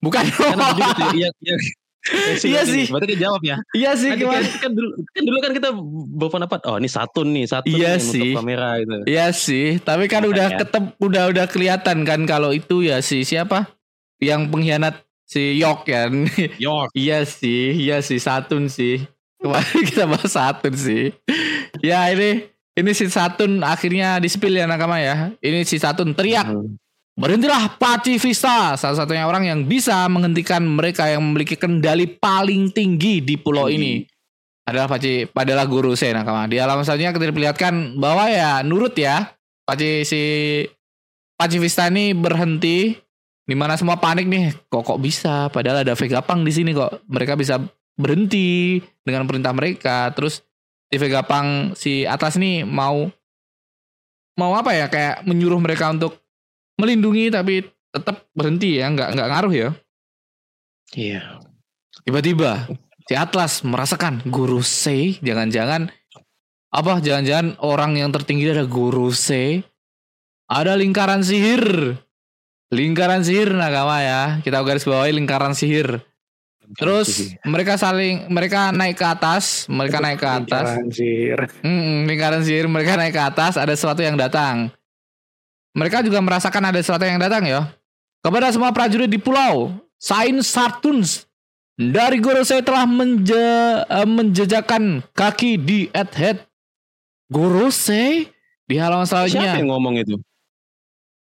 Bukan. Kan juga yang, yang, yang Iya sih. Berarti dijawab ya. Iya sih Kan, gimana? kan, kan dulu, kan dulu kan kita berpendapat oh ini Saturn nih Saturn Iya nih sih. kamera gitu. Iya sih, tapi kan udah Makanya. ketep udah udah kelihatan kan kalau itu ya si siapa? Yang pengkhianat si Yok kan. York. [laughs] iya sih, iya sih Satun sih. Kemarin [laughs] kita bahas Satun sih. Ya ini ini si Satun akhirnya di-spill ya nakama ya. Ini si Satun teriak, Hmm. "Berhentilah Paci Vista!" Salah satunya orang yang bisa menghentikan mereka yang memiliki kendali paling tinggi di pulau ini. Adalah Paci adalah guru saya nakama. Di halaman selanjutnya kita diperlihatkan bahwa ya nurut ya Paci si Paci Vista ini berhenti di mana semua panik nih. Kok kok bisa? Padahal ada Vegapunk di sini kok. Mereka bisa berhenti dengan perintah mereka. Terus si Vegapunk si Atlas nih mau mau apa ya kayak menyuruh mereka untuk melindungi tapi tetap berhenti ya nggak nggak ngaruh ya Iya. tiba-tiba si Atlas merasakan guru C jangan-jangan apa jangan-jangan orang yang tertinggi ada guru C ada lingkaran sihir lingkaran sihir nakama ya kita garis bawahi lingkaran sihir Terus mereka saling mereka naik ke atas, mereka naik ke atas. Lingkaran sihir. Hmm, lingkaran sihir mereka naik ke atas, ada sesuatu yang datang. Mereka juga merasakan ada sesuatu yang datang ya. Kepada semua prajurit di pulau, Sain Sartuns dari Gorosei telah menje, eh, menjejakkan kaki di Edhead. Gorosei di halaman Siapa selanjutnya yang ngomong itu?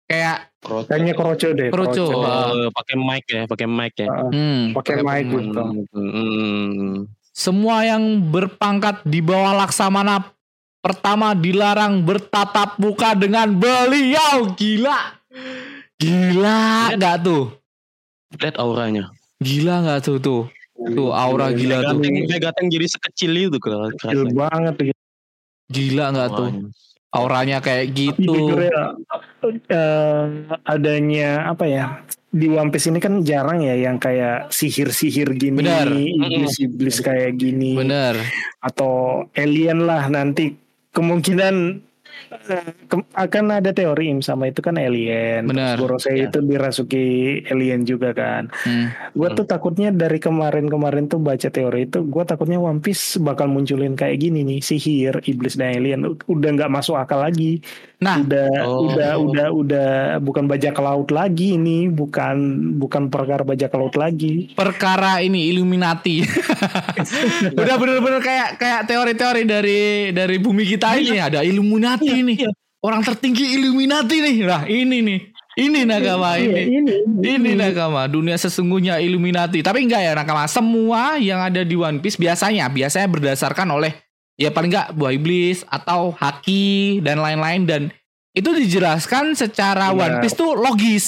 Kayak Kayaknya kroco deh. Kroco. kroco. Oh, pakai mic ya, pakai mic ya. hmm, Pakai mic gitu. Hmm. Semua yang berpangkat di bawah Laksamana pertama dilarang bertatap muka dengan beliau. Gila. Gila nggak tuh? Lihat auranya. Gila nggak tuh tuh? Tuh aura gila tuh. Megateng, Megateng jadi sekecil itu keren. Kecil banget. Gila nggak tuh? Auranya kayak Tapi gitu. jujur ya, eh, adanya apa ya di One Piece ini kan jarang ya yang kayak sihir-sihir gini, Benar. iblis-iblis kayak gini, Bener. atau alien lah nanti kemungkinan eh, ke- akan ada teori Im sama itu kan alien. Benar. Gorosei Ya. itu dirasuki alien juga kan. Hmm. Gue tuh takutnya dari kemarin-kemarin tuh baca teori itu, gue takutnya One Piece bakal munculin kayak gini nih, sihir, iblis dan alien, udah nggak masuk akal lagi. Nah, udah, Oh. udah, udah, udah bukan bajak laut lagi ini, bukan, bukan perkara bajak laut lagi. perkara ini Illuminati. [laughs] Udah bener-bener kayak kayak teori-teori dari dari bumi kita ini ada Illuminati Iya, nih. Orang tertinggi Illuminati nih. Nah, ini nih. Ini nakama Iya, ini. ini, Ini nakama, dunia sesungguhnya Illuminati. Tapi enggak ya nakama, semua yang ada di One Piece biasanya biasanya berdasarkan oleh ya paling enggak buah iblis atau haki dan lain-lain dan itu dijelaskan secara Benar. One Piece tuh logis.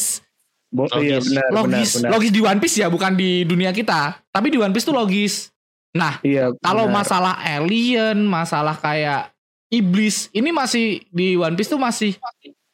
Bo- iya, Logis. benar, logis, benar, benar. logis di One Piece ya, bukan di dunia kita. Tapi di One Piece tuh logis. Nah, Iya, kalau masalah alien, masalah kayak iblis, ini masih di One Piece tuh masih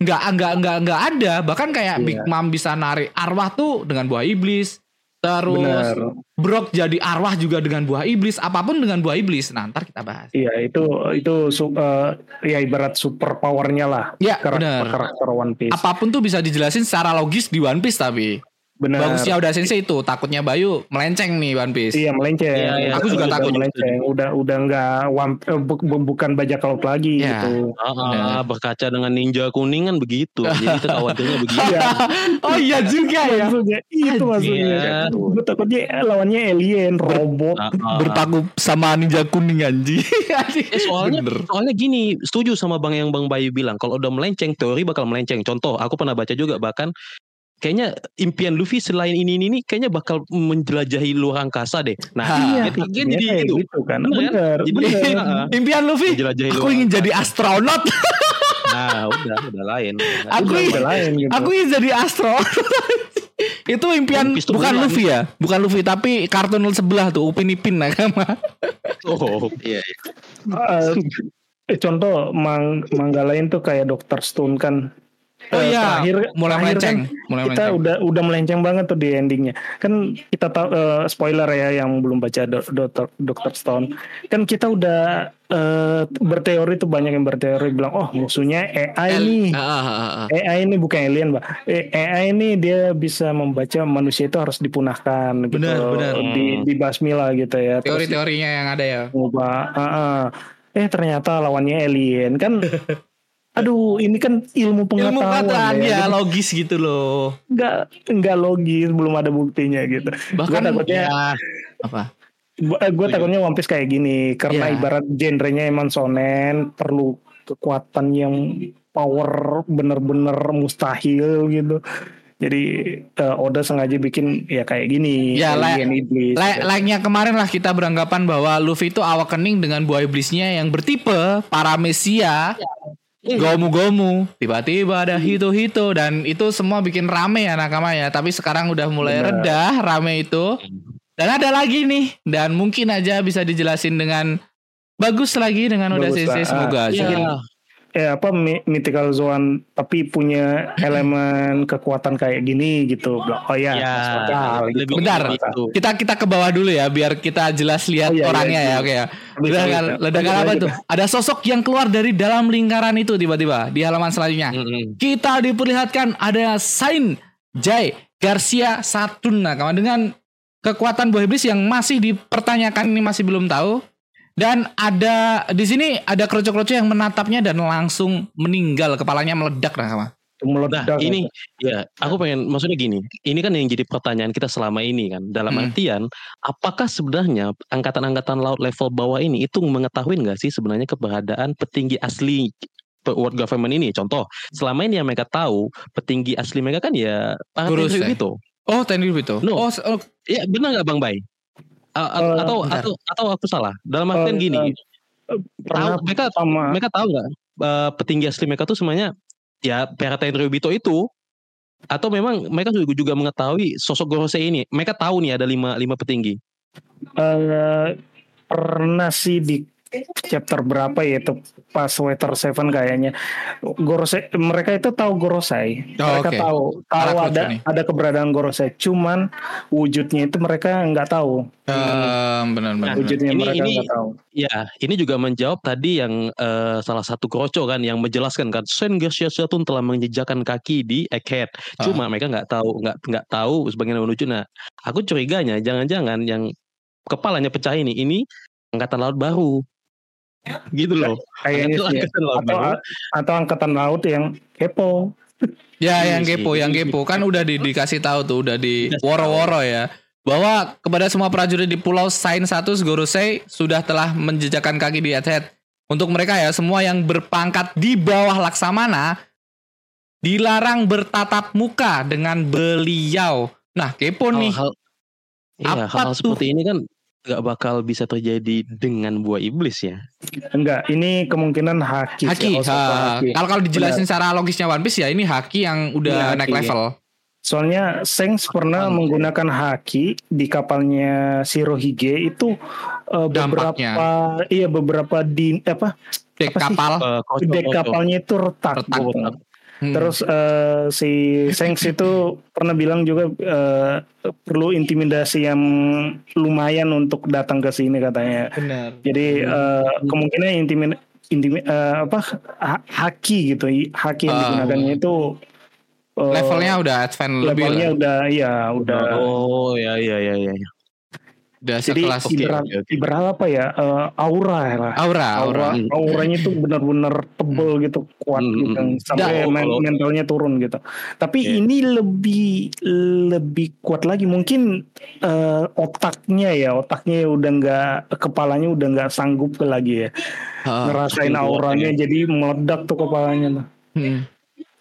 nggak nggak nggak nggak ada. Bahkan kayak Iya. Big Mom bisa narik arwah tuh dengan buah iblis. Terus benar. Brock jadi arwah juga dengan buah iblis, apa pun dengan buah iblis. Nah, ntar kita bahas. Iya, itu itu su- eh, ya ibarat super powernya lah Ya, karakter, karakter One Piece. Apa pun tuh bisa dijelasin secara logis di One Piece tapi Benar. bagusnya udah sensei itu, takutnya Bayu melenceng nih One Piece. Iya melenceng. Iya, iya. Aku juga Udah takut. melenceng. Udah udah nggak one- eh, bu- bu- bukan bajak laut lagi Iya. gitu. Ah, berkaca dengan ninja kuning kan begitu. [laughs] Jadi itu khawatirnya begitu. Iya. [laughs] Oh iya juga ya. maksudnya itu maksudnya. Iya. Gue takutnya lawannya alien, robot. Ah, ah. bertaku sama ninja kuning anji. Eh, [laughs] soalnya Bener. soalnya gini, setuju sama Bang yang Bang Bayu bilang, kalau udah melenceng teori bakal melenceng. Contoh, aku pernah baca juga bahkan kayaknya impian Luffy selain ini ini, ini kayaknya bakal menjelajahi luar angkasa deh. Nah, Iya, Iya, jadi kayak itu. gitu kan. Bener kan? Jadi bener. [laughs] Impian Luffy, menjelajahi aku luar ingin angkasa. jadi astronot. [laughs] Nah, udah, udah lain. Aku Udah, ingin- udah lain gitu. aku ingin jadi astronot. [laughs] itu impian bukan bulan. Luffy ya, bukan Luffy tapi kartun sebelah tuh Upin Ipin nakama. Oh, Iya. Eh, eh, contoh mang mangga lain tuh kayak Dr. Stone kan. Oh Eh, iya, terakhir- mulai terakhir melenceng, kan mulai kita melenceng. udah udah melenceng banget tuh di endingnya. Kan kita tahu eh, spoiler ya yang belum baca Do- Dr. Dr. Stone. Kan kita udah eh, berteori tuh banyak yang berteori bilang oh musuhnya AI nih. Ah, ah, ah, ah. AI ini bukan alien, Mbak. Eh, AI ini dia bisa membaca manusia itu harus dipunahkan gitu. Benar, benar. Di dibasmi lah gitu ya. Teori-teorinya yang ada ya. ngubah ah, ah. eh ternyata lawannya alien kan [laughs] aduh ini kan ilmu Ilmu pengetahuan pengetahuan ya, ya logis gitu loh. nggak nggak logis belum ada buktinya gitu. Bahkan Gua takutnya- ya, apa? gue takutnya One Piece kayak gini karena Ya. ibarat genrenya emang sonen perlu kekuatan yang power bener-bener mustahil gitu. Jadi eh, Oda sengaja bikin ya kayak gini Ya, alien iblis Like, like-nya kemarin lah kita beranggapan bahwa Luffy itu awakening dengan buah iblisnya yang bertipe Paramecia, Gomu-Gomu, tiba-tiba ada Hito-Hito dan itu semua bikin rame ya nakama ya. Tapi sekarang udah mulai Benar. reda rame itu. Dan ada lagi nih dan mungkin aja bisa dijelasin dengan bagus lagi dengan Oda Sensei lah. semoga aja. Iya. Eh apa mythical zone tapi punya elemen kekuatan kayak gini gitu oh ya, Ya, masuk akal, gitu. lebih Bentar. gitu. Kita kita ke bawah dulu ya biar kita jelas lihat Oh, iya, iya, orangnya iya. ya oke ya. Bisa, Ledakan, ledakan apa itu? Ada sosok yang keluar dari dalam lingkaran itu tiba-tiba di halaman selanjutnya. Mm-mm. Kita diperlihatkan ada Sain Jai Garcia Satun nah kawan dengan kekuatan buah iblis yang masih dipertanyakan ini masih belum tahu. Dan ada di sini ada kroco-kroco yang menatapnya dan langsung meninggal, kepalanya meledak nah sama. Nah, Meledak. ini ya, aku pengen maksudnya gini. Ini kan yang jadi pertanyaan kita selama ini kan. Dalam Hmm. artian, apakah sebenarnya angkatan-angkatan laut level bawah ini itu mengetahui nggak sih sebenarnya keberadaan petinggi asli pe- world government ini? Contoh, selama ini yang mereka tahu petinggi asli mereka kan ya Guru gitu. Oh, Tenry itu. No. Oh, oh, Iya, benar nggak Bang Bay? Eh, atau bentar. atau atau aku salah? Dalam artian Eh, gini, pernah tahu mereka sama mereka tahu nggak eh, petinggi asli mereka tuh semuanya ya Para Tendrio Bito itu atau memang mereka juga, juga mengetahui sosok Gorosei ini mereka tahu nih ada lima lima petinggi eh, pernah sih di chapter berapa ya itu? Pas Water Seven kayaknya. Gorosei mereka itu tahu Gorosei. Oh, mereka oke. tahu tahu Anak lucu ada nih. ada keberadaan Gorosei. Cuman wujudnya itu mereka nggak tahu. Eh, benar-benar. wujudnya ini- mereka ini- nggak tahu. ya ini juga menjawab tadi yang eh, salah satu kroco kan yang menjelaskan kan Sen Tun telah menjejakkan kaki di Egghead. Cuma mereka nggak tahu nggak nggak tahu sebagian menuju. Nah aku curiganya jangan-jangan yang kepalanya pecah ini ini angkatan laut baru [laughs] gitu loh sih ya. angkatan laut atau atau angkatan laut yang kepo Ya, Iya yang kepo, yang iya sih. kepo kan udah di, dikasih tahu tuh, udah di woro-woro ya. Bahwa kepada semua prajurit di Pulau Sain 1 Gorosei sudah telah menjejakkan kaki di Egghead. Untuk mereka ya, semua yang berpangkat di bawah Laksamana dilarang bertatap muka dengan beliau. Nah, kepo nih. hal-hal iya, Apa hal-hal tuh? seperti ini kan nggak bakal bisa terjadi dengan buah iblis ya. enggak ini kemungkinan haki Haki. ha. haki. Kalau kalau dijelasin secara logisnya One Piece ya ini Haki yang udah Iya, naik Haki. level. Soalnya Sengs pernah Haki. menggunakan haki di kapalnya Shirohige itu eh, beberapa Dampaknya. iya beberapa di apa Dek Apa sih? kapal. Eh, dek kapalnya itu retak. Retak. gitu. Hmm. Terus eh, si Sengs itu pernah bilang juga eh, perlu intimidasi yang lumayan untuk datang ke sini katanya. benar. Jadi eh, kemungkinan intimi, intimi eh, apa ha- haki gitu, haki yang Ah. digunakannya itu eh, Levelnya udah advance lebih levelnya lah. udah iya udah Oh ya ya ya ya. Ya. Udah jadi sekelas oke, ibarat, oke, oke. ibarat apa ya eh, aura lah aura, aura. aura auranya tuh benar-benar tebel gitu kuat Hmm, gitu hmm, sampai men- mentalnya turun gitu tapi Iya. ini lebih lebih kuat lagi mungkin eh, otaknya ya otaknya udah nggak kepalanya udah nggak sanggup lagi ya Ha. ngerasain auranya kuatnya. jadi meledak tuh kepalanya tuh. Hmm.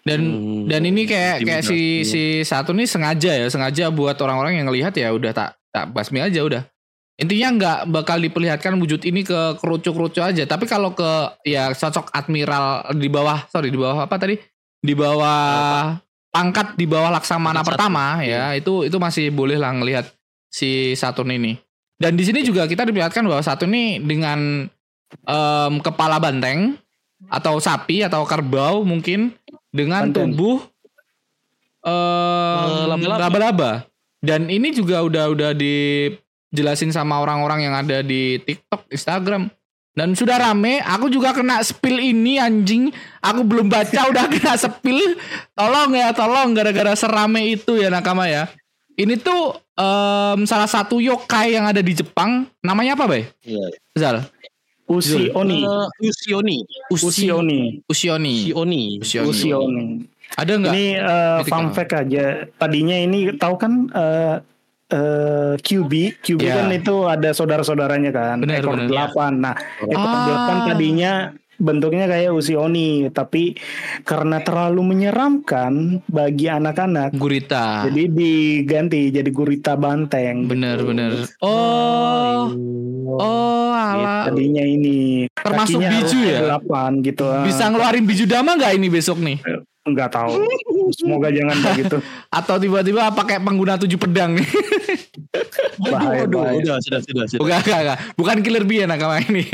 Dan Hmm, dan ini kayak kayak si si satu nih sengaja ya, sengaja buat orang-orang yang ngelihat ya udah tak tak basmi aja udah. Intinya nggak bakal diperlihatkan wujud ini ke kerucu-kerucu aja. Tapi kalau ke ya sosok admiral di bawah, sorry di bawah apa tadi? Di bawah pangkat di bawah laksamana satu. pertama ya itu itu masih boleh lah ngelihat si Saturn ini. Dan di sini juga kita diperlihatkan bahwa Saturn ini dengan em, kepala banteng atau sapi atau kerbau mungkin dengan Banteng. tubuh Eh, laba-laba. Dan ini juga udah udah dijelasin sama orang-orang yang ada di TikTok, Instagram. Dan sudah rame, aku juga kena spill ini anjing. Aku belum baca [laughs] udah kena spill. Tolong ya, tolong gara-gara serame itu ya nakama ya. Ini tuh em, salah satu yokai yang ada di Jepang. Namanya apa, Bay? Iya. Zal. Usi Oni Eh, Usioni. Usi Oni Usioni. Usioni. Usioni. Ada nggak? Ini uh, fun apa? fact aja. Tadinya ini tahu kan uh, uh, QB, QB Ya. kan itu ada saudara-saudaranya kan, Benar, ekor benar. delapan. Nah, ekor Ah. delapan tadinya bentuknya kayak Usioni, tapi karena terlalu menyeramkan bagi anak-anak, Gurita. jadi diganti jadi gurita banteng. Bener gitu. bener. Oh, oh ala. Tadinya ini Termasuk kakinya biju ya? Delapan gitu. Bisa ngeluarin biju dama nggak ini besok nih? Nggak tahu. Semoga jangan begitu. [laughs] Atau tiba-tiba pakai pengguna tujuh pedang nih? [laughs] Bahaya, Aduh, bahaya. udah sudah sudah sudah. Bukan, enggak, enggak. Bukan killer bee ya nakama ini.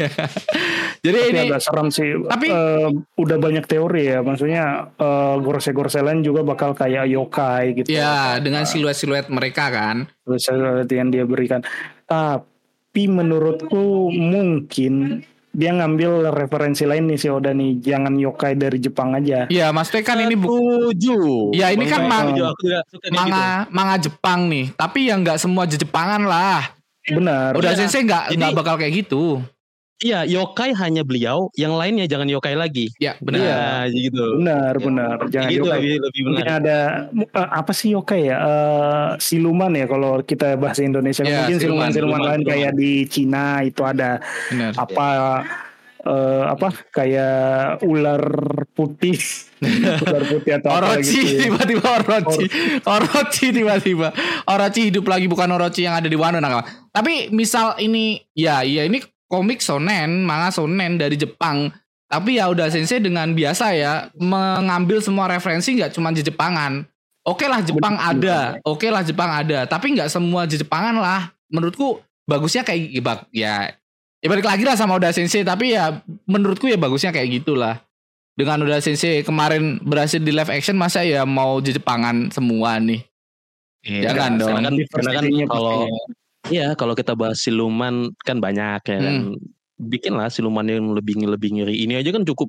[laughs] Jadi Tapi ini agak serem sih. Tapi- Eh, udah banyak teori ya. Maksudnya eh, gorse-gorse lain juga bakal kayak yokai gitu. ya dengan siluet-siluet mereka kan. Terus yang dia berikan. Tapi menurutku mungkin dia ngambil referensi lain nih si Oda nih jangan yokai dari Jepang aja Iya, maksudnya kan ini bu Setuju. Ya, ini kan kayak manga gitu. manga Jepang nih, tapi yang nggak semua Jepangan lah. benar Udah Iya. sensei nggak nggak bakal kayak gitu. Iya, yokai hanya beliau, yang lainnya jangan yokai lagi. Ya benar. Iya. Nah, gitu. benar Ya, benar jangan gitu yokai lebih, lebih mungkin benar. ada eh, apa sih yokai ya Eh, siluman ya kalau kita bahasa Indonesia Ya, mungkin siluman, siluman siluman siluman, lain siluman. kayak di Cina itu ada Benar. apa eh, apa kayak ular putih [laughs] ular putih atau apa Orochi gitu ya. tiba-tiba Orochi Orochi tiba-tiba Orochi hidup lagi bukan Orochi yang ada di Wano Nakama tapi misal ini ya iya ini komik shonen manga shonen dari Jepang. Tapi ya udah sensei dengan biasa ya mengambil semua referensi nggak cuma Jepangan. Oke lah Jepang ada. Oke lah Jepang ada. Tapi nggak semua Jepangan lah. Menurutku bagusnya kayak ya, ya ya balik lagi lah sama Uda Sensei. Tapi ya menurutku ya bagusnya kayak gitulah. Dengan udah sensei kemarin berhasil di live action masa ya mau Jepangan semua nih? Iya, Jangan dong. Karena kan, karena kan Diversity-nya kalau. Iya, kalau kita bahas siluman kan banyak ya kan. Hmm. Bikinlah siluman yang lebih lebih ngeri. Ini aja kan cukup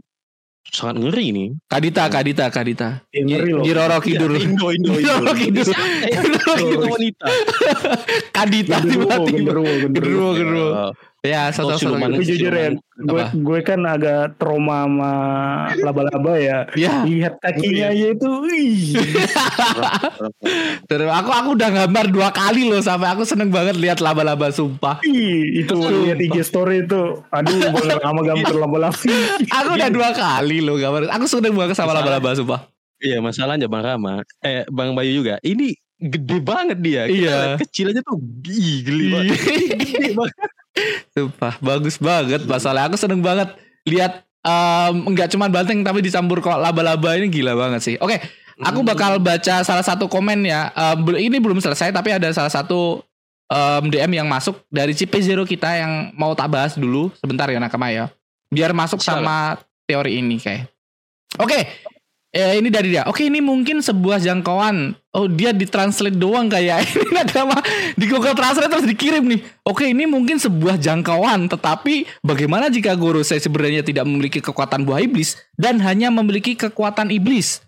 sangat ngeri nih. Kadita Kadita Kadita Ya, ngeri loh Jiroro Kidur Iya, Indo, Indo, Indo. Jiroro Kidur Indo, Indo wanita. [laughs] Kadita tiba-tiba genderuwo genderuwo Eh, ya satu siluman. Tapi jujur ya, gue, gue kan agak trauma sama laba-laba ya. ya Lihat kakinya aja itu, [laughs] terus aku aku udah gambar dua kali loh sampai aku seneng banget lihat laba-laba sumpah Ih, itu lihat IG story itu, aduh, sama [laughs] gambar laba-laba. aku udah dua kali loh gambar aku seneng banget sama laba-laba sumpah Iya, masalahnya Bang Rama, eh Bang Bayu juga. Ini gede banget dia. Kita Iya. Kecil aja tuh ih, geli banget. [laughs] Gede banget. Sumpah bagus banget masalah aku seneng banget lihat em, nggak cuma banteng tapi dicampur kok laba-laba ini gila banget sih. Oke, aku bakal baca salah satu komen ya. Bel- ini belum selesai tapi ada salah satu em, DM yang masuk dari CP Zero kita yang mau tak bahas dulu sebentar ya Nakama ya. Biar masuk sama teori ini kayak. Oke. Eh, ini dari dia. Oke, ini mungkin sebuah jangkauan. Oh, dia ditranslate doang kayak [laughs] ini Nakama di Google Translate terus dikirim nih. Oke, ini mungkin sebuah jangkauan, tetapi bagaimana jika Gorosei sebenarnya tidak memiliki kekuatan buah iblis dan hanya memiliki kekuatan iblis?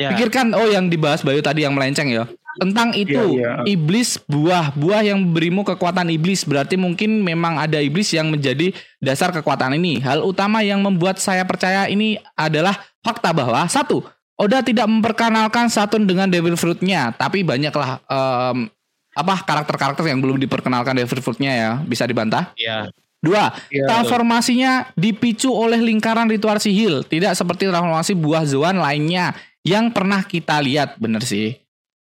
Ya. Pikirkan oh yang dibahas Bayu tadi yang melenceng ya. Tentang itu, Iya, iya. iblis buah, buah yang memberimu kekuatan iblis berarti mungkin memang ada iblis yang menjadi dasar kekuatan ini. Hal utama yang membuat saya percaya ini adalah fakta bahwa satu, Oda tidak memperkenalkan Saturn dengan Devil Fruit-nya, tapi banyaklah em, apa karakter-karakter yang belum diperkenalkan Devil Fruit-nya ya, bisa dibantah. Iya. Dua, Iya. transformasinya dipicu oleh lingkaran ritual sihil, tidak seperti transformasi buah zoan lainnya yang pernah kita lihat, bener sih.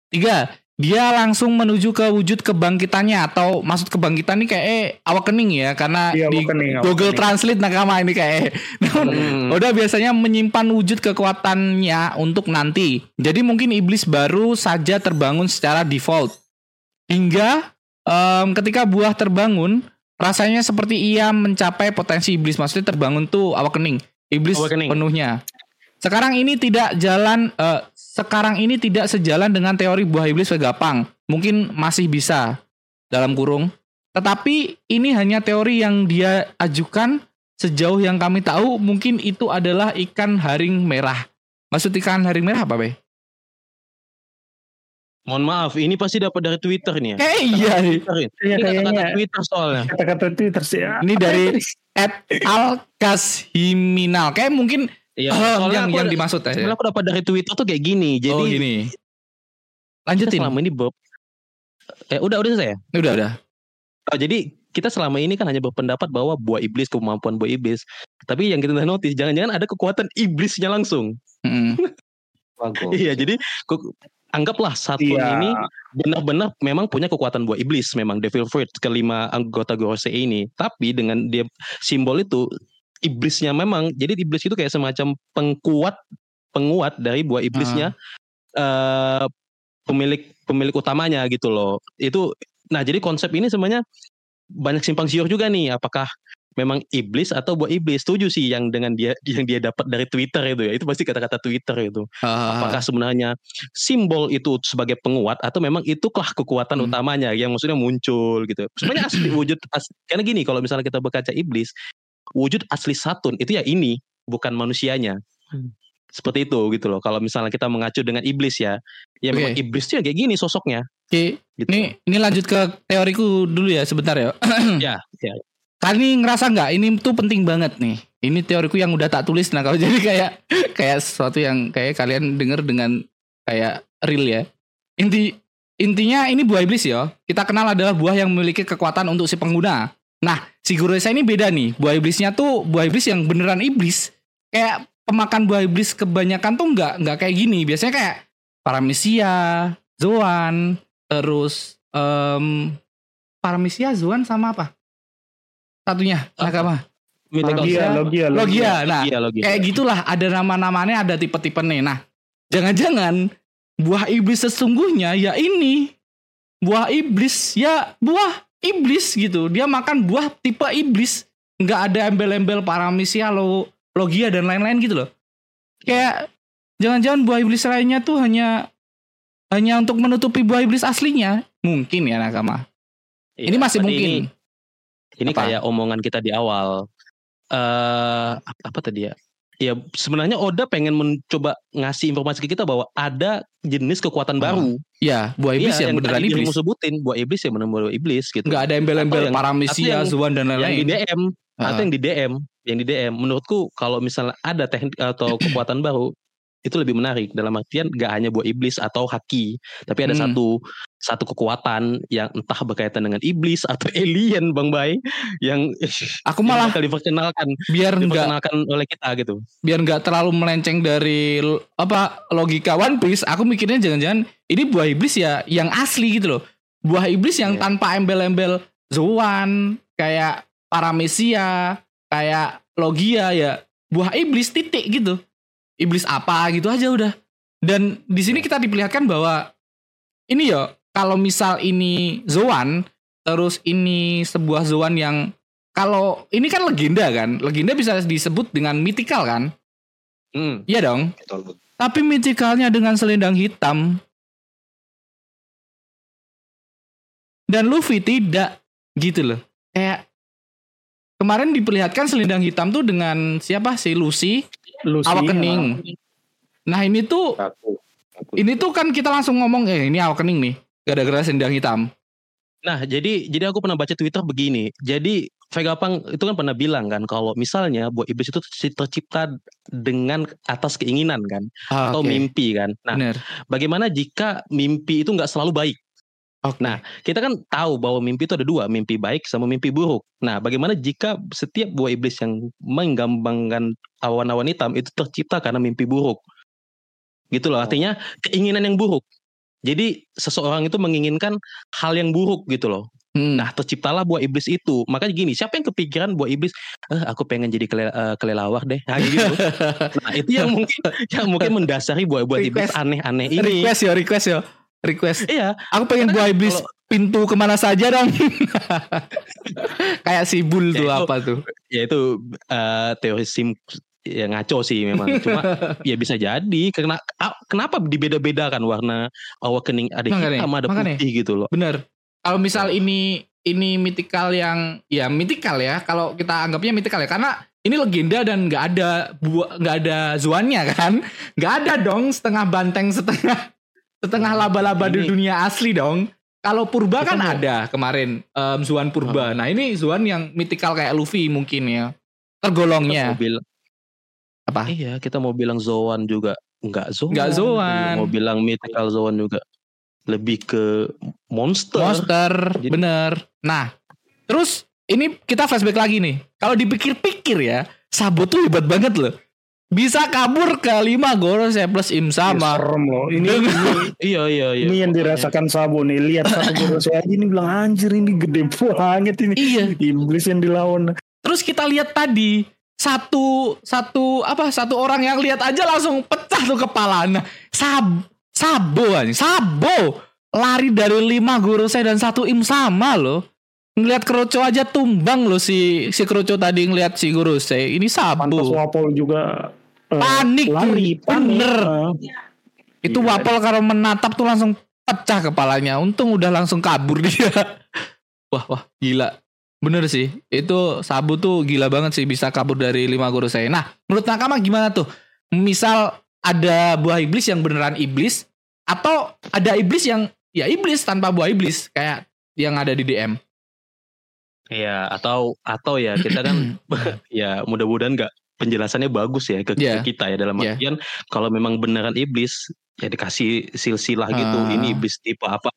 Tiga, dia langsung menuju ke wujud kebangkitannya atau maksud kebangkitan ini kayak eh, awakening ya karena Iya, di awakening, Google awakening. Translate nakama ini kayak namun Hmm. udah biasanya menyimpan wujud kekuatannya untuk nanti. Jadi mungkin iblis baru saja terbangun secara default. Hingga em, ketika buah terbangun, rasanya seperti ia mencapai potensi iblis. Maksudnya terbangun tuh awakening, iblis Awakening. penuhnya. Sekarang ini tidak jalan eh, sekarang ini tidak sejalan dengan teori buah iblis Vegapunk. Mungkin masih bisa dalam kurung. Tetapi ini hanya teori yang dia ajukan sejauh yang kami tahu mungkin itu adalah ikan haring merah. Maksud ikan haring merah apa, Be? Mohon maaf, ini pasti dapat dari Twitter nih ya. Eh iya ini. Iya, Ini kata-kata kayaknya. Twitter soalnya. Kata-kata Twitter sih. ya. Ini dari at Alkashiminal. Kayak mungkin Iya, soalnya yang, aku yang ada- dimaksud ya. Sebenarnya aku dapat dari Twitter tuh kayak gini. Jadi oh gini. Lanjutin. selama ini ber- eh udah udah selesai ya? Udah udah. Oh, jadi kita selama ini kan hanya berpendapat bahwa buah iblis kemampuan buah iblis. Tapi yang kita notice jangan-jangan ada kekuatan iblisnya langsung. [laughs] Bagus. Iya, jadi ku- anggaplah Saturn Iya. ini benar-benar memang punya kekuatan buah iblis memang Devil Fruit kelima anggota Gorosei ini. Tapi dengan dia simbol itu iblisnya memang jadi iblis itu kayak semacam pengkuat penguat dari buah iblisnya eh pemilik pemilik utamanya gitu loh. Itu nah jadi konsep ini sebenarnya banyak simpang siur juga nih apakah memang iblis atau buah iblis. Setuju sih yang dengan dia [laughs] yang dia dapat dari Twitter itu ya. Itu pasti kata-kata Twitter itu. Ah, apakah sebenarnya simbol itu sebagai penguat atau memang itukah kekuatan Hmm. utamanya yang maksudnya muncul gitu. Sebenarnya asli wujud as- karena gini kalau misalnya kita berkaca iblis wujud asli Satun itu ya ini, bukan manusianya. Hmm. Seperti itu gitu loh. Kalau misalnya kita mengacu dengan iblis ya, ya memang iblis tuh ya kayak gini sosoknya. Oke, Gitu. ini ini lanjut ke teoriku dulu ya sebentar ya. [clears throat] ya, ya. Kali ngerasa nggak ini tuh penting banget nih. Ini teoriku yang udah tak tulis nah kalau [laughs] jadi kayak kayak sesuatu yang kayak kalian denger dengan kayak real ya. Inti intinya ini buah iblis ya. Kita kenal adalah buah yang memiliki kekuatan untuk si pengguna. Nah, si Guresa ini beda nih. Buah iblisnya tuh buah iblis yang beneran iblis. Kayak pemakan buah iblis kebanyakan tuh nggak nggak kayak gini. Biasanya kayak Paramecia, Zoan, terus em Paramecia, Zoan sama apa? Satunya nakama. Mythical Logia, logia, Logia. Nah, Logia, logia. kayak gitulah ada nama-namanya ada tipe-tipe nih. Nah, jangan-jangan buah iblis sesungguhnya ya ini. Buah iblis ya buah iblis gitu. Dia makan buah tipe iblis. Nggak ada embel-embel paramisia, lo, logia dan lain-lain gitu loh. Kayak jangan-jangan buah iblis lainnya tuh hanya hanya untuk menutupi buah iblis aslinya. Mungkin ya nakama. Iya, ini masih mungkin. Ini, ini Apa? kayak omongan kita di awal. eh apa, apa tadi ya? Ya sebenarnya Oda pengen mencoba ngasih informasi ke kita bahwa ada jenis kekuatan Ah, baru. Ya, buah iblis Iya, yang, beneran tadi iblis. dirimu sebutin buah iblis yang benar-benar iblis gitu. Nggak ada embel-embel Atau yang- atau paramisia, yang- zuan dan yang di lain-lain. DM atau Ah. yang di DM, yang di DM. Menurutku kalau misalnya ada teknik atau [clears throat] kekuatan baru itu lebih menarik dalam artian gak hanya buah iblis atau haki, tapi ada Hmm. satu satu kekuatan yang entah berkaitan dengan iblis atau [laughs] alien, Bang Bay, yang Aku malah bakal diperkenalkan biar nggak oleh kita gitu. biar nggak terlalu melenceng dari apa logika One Piece, aku mikirnya jangan-jangan ini buah iblis ya yang asli gitu loh. Buah iblis yang Iya. tanpa embel-embel Zoan, kayak Paramecia, kayak Logia ya. Buah iblis titik gitu. Iblis apa gitu aja udah. Dan di sini kita diperlihatkan bahwa ini ya kalau misal ini Zoan, terus ini sebuah Zoan yang kalau ini kan legenda kan, legenda bisa disebut dengan mythical kan? Hmm. Iya dong. Betul. Tapi mythicalnya dengan selendang hitam. Dan Luffy tidak gitu loh. Kayak kemarin diperlihatkan selendang hitam tuh dengan siapa sih Lucy, Lucy, Awakening. Nah ini tuh Aku. aku. ini tuh kan kita langsung ngomong eh ini Awakening nih. Gara-gara selendang hitam. Nah, jadi jadi aku pernah baca Twitter begini. Jadi Vegapunk itu kan pernah bilang kan kalau misalnya buah iblis itu tercipta dengan atas keinginan kan Ah, atau oke. mimpi kan. Nah, Bener. bagaimana jika mimpi itu nggak selalu baik? Oke. Nah, kita kan tahu bahwa mimpi itu ada dua, mimpi baik sama mimpi buruk. Nah, bagaimana jika setiap buah iblis yang menggambarkan awan-awan hitam itu tercipta karena mimpi buruk? Gitu loh, artinya keinginan yang buruk. Jadi seseorang itu menginginkan hal yang buruk gitu loh. Hmm. Nah, terciptalah buah iblis itu. Makanya gini, siapa yang kepikiran buah iblis? Eh, aku pengen jadi kele- eh, kelelawar deh. Nah, gitu. [laughs] nah, itu yang mungkin yang mungkin mendasari buah-buah iblis aneh-aneh ini. request ya, request ya. Request. Iya, Aku pengen Karena buah kan iblis kalau- pintu ke mana saja dong. [laughs] Kayak si Bull Ya, tuh itu- apa tuh. ya itu eh, teori sim ya ngaco sih memang. [laughs] Cuma ya bisa jadi karena kenapa dibeda-bedakan warna awakening ada Makanya, hitam ada makanya. putih gitu loh. Bener. Kalau misal ini ini mythical yang ya mythical ya. Kalau kita anggapnya mythical ya karena ini legenda dan nggak ada buah nggak ada zuannya kan. [laughs] Nggak ada dong setengah banteng setengah setengah laba-laba di dunia asli dong. Kalau purba kan ada kemarin em, zuan purba. Nah ini zuan yang mythical kayak Luffy mungkin ya. Tergolongnya apa? iya kita mau bilang Zoan juga nggak Zoan. Nggak Zoan. Mau bilang mythical Zoan juga lebih ke monster. Monster, Jadi- bener. Nah, terus ini kita flashback lagi nih. Kalau dipikir-pikir ya, Sabo tuh hebat banget loh. Bisa kabur ke lima Gorosei plus Im sama. serem loh. Ini ini, [laughs] Iya iya iya. ini yang dirasakan Sabo nih. Lihat satu Gorosei aja ini bilang anjir ini gede [laughs] banget ini. Iya. Iblis yang dilawan. Terus kita lihat tadi satu satu apa satu orang yang lihat aja langsung pecah tuh kepala. Nah, Sab Sabo aja. Sabo lari dari lima Gorosei dan satu Im sama loh. Ngelihat Kroco aja tumbang loh si si Kroco tadi ngelihat si Gorosei. Ini Pantas Sabo. Wapol juga eh, Panik, lari, panik. bener. Eh, Itu Iya. Wapol kalau menatap tuh langsung pecah kepalanya. Untung udah langsung kabur dia. [laughs] Wah, wah, gila. Bener sih, itu Sabu tuh gila banget sih bisa kabur dari lima guru saya. Nah, menurut Nakama gimana tuh? Misal ada buah iblis yang beneran iblis, atau ada iblis yang ya iblis tanpa buah iblis kayak yang ada di DM. Ya atau atau ya kita kan [clears throat] [clears throat] ya mudah-mudahan nggak penjelasannya bagus ya ke, ke Iya. kita ya dalam Iya. artian kalau memang beneran iblis ya dikasih silsilah gitu Ah. ini iblis tipe apa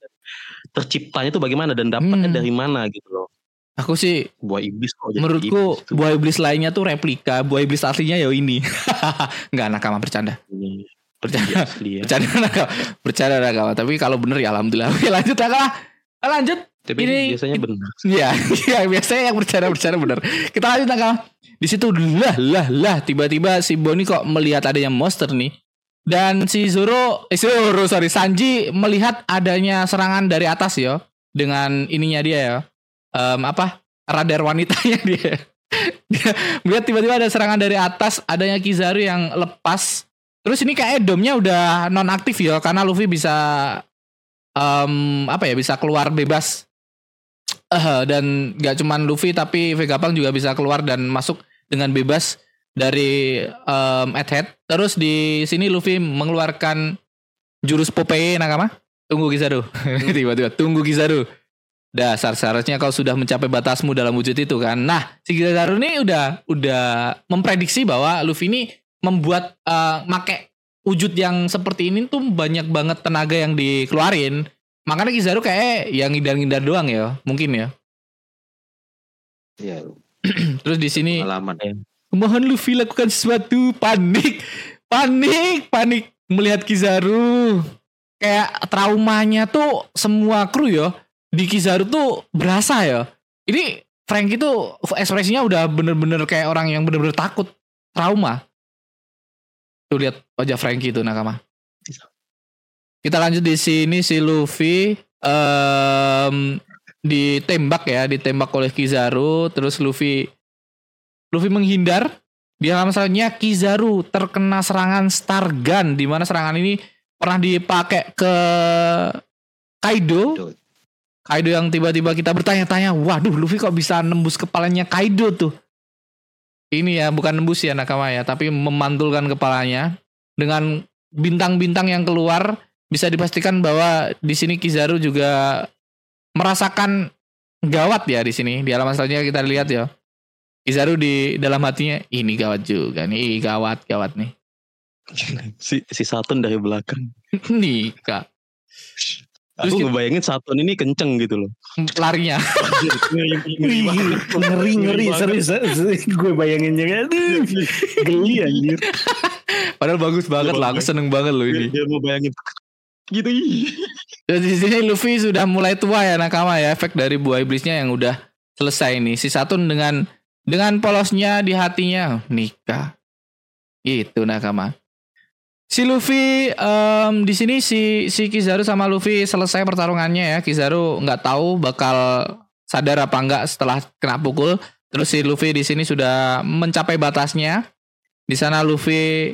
terciptanya tuh bagaimana dan dapatnya Hmm. dari mana gitu loh Aku sih buah iblis kok menurutku iblis buah iblis lainnya tuh replika, buah iblis aslinya ya ini. [laughs] Nggak Nakama bercanda. Ini Bercanda. asli ya. Bercanda Nakama. Bercanda Nakama. Tapi kalau bener ya alhamdulillah. Oke lanjut Nakama. Lanjut. Tapi Ini- biasanya benar. Iya, iya biasanya yang bercanda-bercanda bener. Kita lanjut Nakama. Di situ lah lah lah tiba-tiba si Boni kok melihat adanya monster nih. Dan si Zoro, eh Zoro sorry Sanji melihat adanya serangan dari atas ya dengan ininya dia ya. Em, apa? Radar wanitanya [laughs] dia. dia melihat tiba-tiba ada serangan dari atas, adanya Kizaru yang lepas. Terus ini kayak domnya udah non aktif ya karena Luffy bisa em, apa ya bisa keluar bebas Eh, dan gak cuman Luffy tapi Vegapunk juga bisa keluar dan masuk dengan bebas dari um, Head. Terus di sini Luffy mengeluarkan jurus Popeye Nakama. Tunggu Kizaru. [laughs] Tiba-tiba tunggu Kizaru. Dasar seharusnya kau sudah mencapai batasmu dalam wujud itu kan. Nah, si Kizaru ini udah udah memprediksi bahwa Luffy ini membuat eh, make wujud yang seperti ini tuh banyak banget tenaga yang dikeluarin. Makanya Kizaru kayak yang ngindar-ngindar doang ya, mungkin ya. Iya, [clears throat] Terus di sini pengalaman. mohon Luffy lakukan sesuatu, panik, panik, panik melihat Kizaru. Kayak traumanya tuh semua kru ya di Kizaru tuh berasa ya. Ini Frank itu ekspresinya udah bener-bener kayak orang yang bener-bener takut, trauma. Tuh lihat wajah Frankie itu nakama. Kita lanjut di sini si Luffy em ditembak ya, ditembak oleh Kizaru, terus Luffy Luffy menghindar. Di halaman selanjutnya Kizaru terkena serangan Star Gun di mana serangan ini pernah dipakai ke Kaido. Kaido. Yang tiba-tiba kita bertanya-tanya, waduh Luffy kok bisa nembus kepalanya Kaido tuh. Ini ya bukan nembus ya nakama ya, tapi memantulkan kepalanya dengan bintang-bintang yang keluar bisa dipastikan bahwa di sini Kizaru juga merasakan gawat ya di sini. Di halaman selanjutnya kita lihat ya. Kizaru di dalam hatinya ini gawat juga nih, Ih, gawat gawat nih. si si Saturn dari belakang. [laughs] nih kak Terus Aku ngebayangin Saturn ini kenceng gitu loh. larinya. Ngeri ngeri serius, serius. gue bayanginnya aduh, geli anjir. Padahal bagus banget lah, aku seneng banget loh Dia, ini. dia mau bayangin gitu ih. Dan di sini Luffy sudah mulai tua ya nakama ya, efek dari buah iblisnya yang udah selesai nih. Si Saturn dengan dengan polosnya di hatinya nikah. Gitu nakama. Si Luffy em, di sini si si Kizaru sama Luffy selesai pertarungannya ya. Kizaru nggak tahu bakal sadar apa enggak setelah kena pukul. Terus si Luffy di sini sudah mencapai batasnya. Di sana Luffy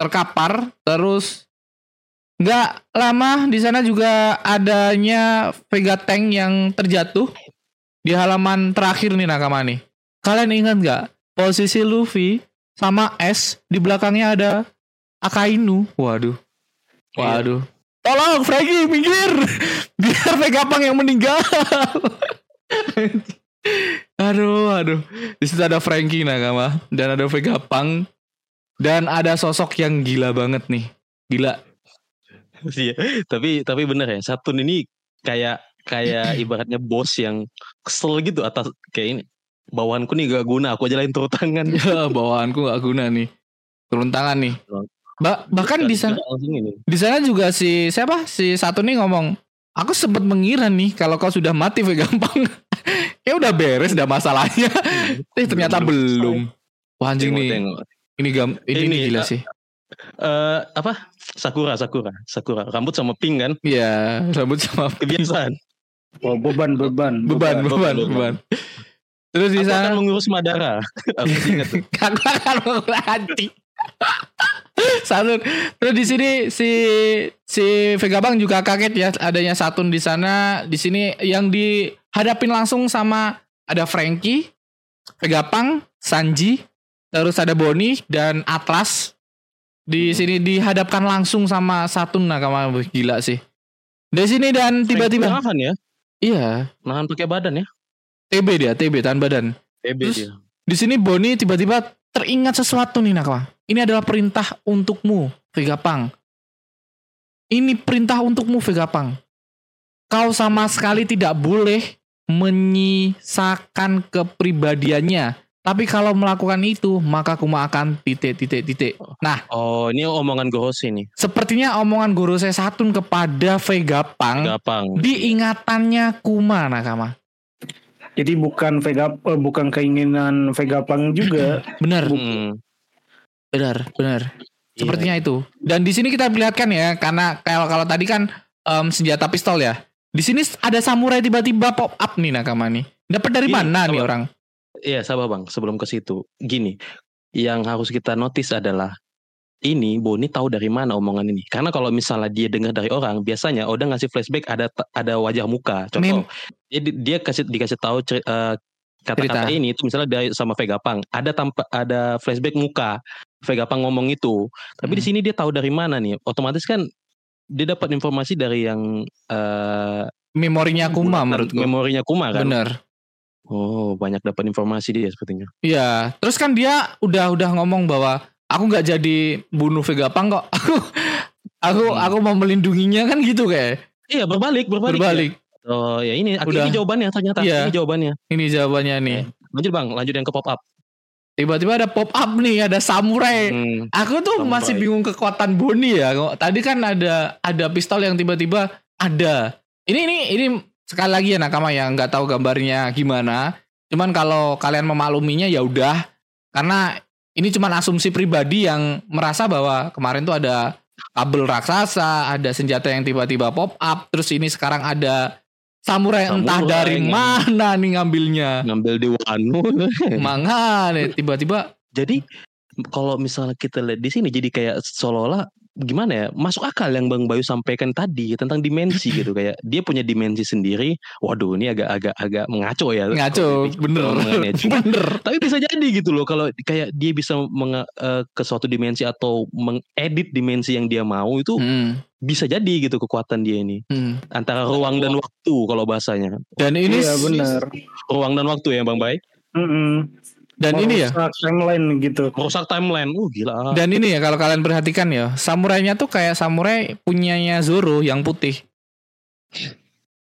terkapar terus nggak lama di sana juga adanya Vega Tank yang terjatuh di halaman terakhir nih nakama nih. Kalian ingat nggak posisi Luffy sama S di belakangnya ada Akainu. Waduh. Waduh. Tolong Frankie minggir. [laughs] Biar Vegapunk yang meninggal. [laughs] aduh, aduh. Di situ ada Frankie nakama dan ada Vegapunk dan ada sosok yang gila banget nih. Gila. Iya. tapi tapi bener ya Saturn ini kayak kayak [clears throat] ibaratnya bos yang kesel gitu atas kayak ini bawahanku nih gak guna aku aja lain turun tangan Ya, [laughs] bawaanku gak guna nih. Turun tangan nih. Ba- bahkan di sana di sana juga si siapa si satu nih ngomong, aku sempat mengira nih kalau kau sudah mati gampang. [laughs] ya udah beres udah masalahnya. Eh ternyata belum. Wah anjing nih. tengok. Ini gam ini, ini gila eh, sih. Eh, apa sakura sakura sakura rambut sama pink kan Iya, rambut sama [laughs] kebiasaan Oh, beban beban beban, beban, beban. beban. Terus di aku akan sana mengurus Madara [laughs] aku ingat tuh. Aku akan mengganti. Satun. Terus di sini si si Vegapunk juga kaget ya adanya Satun di sana. Di sini yang dihadapin langsung sama ada Frankie, Vegapunk, Sanji, terus ada Bonnie dan Atlas. Di sini dihadapkan langsung sama satu nakama gila sih. Dari sini dan tiba-tiba nahan ya, iya, nahan pakai badan ya. TB dia, TB tahan badan. PB Terus? dia. Di sini Bonnie tiba-tiba teringat sesuatu nih nakama. Ini adalah perintah untukmu, Vegapunk. Ini perintah untukmu, Vegapunk. Kau sama sekali tidak boleh menyisakan kepribadiannya. Tapi kalau melakukan itu, maka kuma akan titik-titik-titik. Nah, Oh, ini omongan Gorose nih. sepertinya omongan Gorose Satun kepada Vegapunk Gapang. di ingatannya Kuma, nakama. Jadi bukan Vega eh, bukan keinginan Vegapunk juga. Benar, Hmm. Benar, benar. Iya. Sepertinya itu. Dan di sini kita perlihatkan ya, karena kalau kalau tadi kan em, senjata pistol ya. Di sini ada samurai tiba-tiba pop up nih nakama nih. Dapat dari Gini, mana nih coba. orang? Iya, sabar bang. Sebelum ke situ, gini, yang harus kita notice adalah ini Boni tahu dari mana omongan ini. Karena kalau misalnya dia dengar dari orang, biasanya Oda ngasih flashback ada ada wajah muka. Contoh, Mem- dia, dia kasih dikasih tahu eh, kata-kata ini itu misalnya dari sama Vegapunk, ada tanpa ada flashback muka Vegapunk ngomong itu. Tapi di Hmm. sini dia tahu dari mana nih? Otomatis kan dia dapat informasi dari yang eh Memorinya Kuma bulatan menurutku. memorinya Kuma kan. Bener. Oh, banyak dapat informasi dia sepertinya. Iya. Terus kan dia udah udah ngomong bahwa aku nggak jadi bunuh Vegapunk kok. [laughs] Aku aku Hmm. aku mau melindunginya kan gitu kayak. Iya, berbalik, berbalik. Berbalik. Oh ya ini Udah. ini jawabannya ternyata Iya. ini jawabannya. Ini jawabannya nih. Lanjut bang, lanjut yang ke pop up. Tiba-tiba ada pop up nih, ada samurai. Hmm, Aku tuh Samurai. masih bingung kekuatan Bonnie ya. Tadi kan ada ada pistol yang tiba-tiba ada. Ini ini ini sekali lagi ya nakama ya nggak tahu gambarnya gimana. Cuman kalau kalian memakluminya ya udah. Karena ini cuman asumsi pribadi yang merasa bahwa kemarin tuh ada kabel raksasa, ada senjata yang tiba-tiba pop up, terus ini sekarang ada samurai, entah Samurai dari yang- mana nih ngambilnya. ngambil di Wano. [laughs] Makanya tiba-tiba jadi kalau misalnya kita lihat di sini jadi kayak seolah-olah gimana ya masuk akal yang Bang Bayu sampaikan tadi tentang dimensi gitu kayak dia punya dimensi sendiri. Waduh ini agak-agak agak mengaco ya. ngaco, bener. Cuma bener. tapi bisa jadi gitu loh kalau kayak dia bisa menge- eh, ke suatu dimensi atau mengedit dimensi yang dia mau itu Hmm, bisa jadi gitu kekuatan dia ini hmm. antara ruang dan waktu kalau bahasanya Dan ini Iya benar. ruang dan waktu ya bang Bay Mm-mm. dan ini ya Merusak timeline gitu. merusak timeline uh gila Dan ini ya kalau kalian perhatikan ya, samurainya tuh kayak samurai punyanya Zoro yang putih.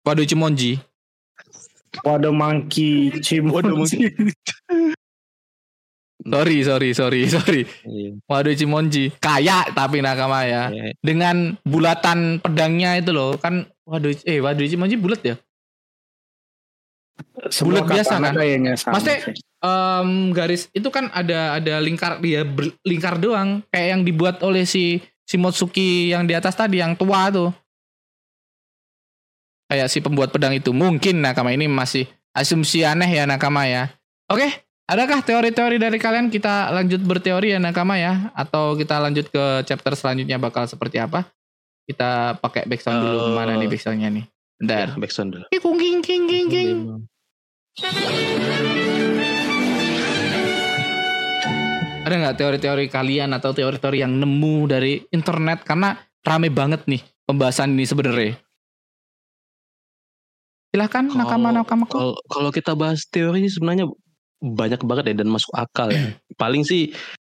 Waduh Cimonji. Waduh monkey, Waduh, Chimonji. [laughs] Sorry, sorry, sorry, sorry. Iya, Waduh Cimonji. Kayak tapi nakama ya. iya. Dengan bulatan pedangnya itu loh. Kan waduh eh waduh Cimonji bulat ya. Semua Bulat biasa kan? Kayaknya sama Maksudnya-. Em, garis itu kan ada ada lingkar dia ber- lingkar doang kayak yang dibuat oleh si si Motsuki yang di atas tadi yang tua tuh. Kayak si pembuat pedang itu mungkin nakama ini masih asumsi aneh ya nakama ya. Oke, adakah teori-teori dari kalian kita lanjut berteori ya nakama ya atau kita lanjut ke chapter selanjutnya bakal seperti apa? Kita pakai backsound dulu Eh, mana nih backsoundnya nih? Bentar. Ya, backsound dulu. King king king king king. Ada nggak teori-teori kalian atau teori-teori yang nemu dari internet karena rame banget nih pembahasan ini sebenarnya. Silahkan nakama nakama Kalau kalau kita bahas teori sebenarnya banyak banget ya dan masuk akal ya. [clears throat] Paling sih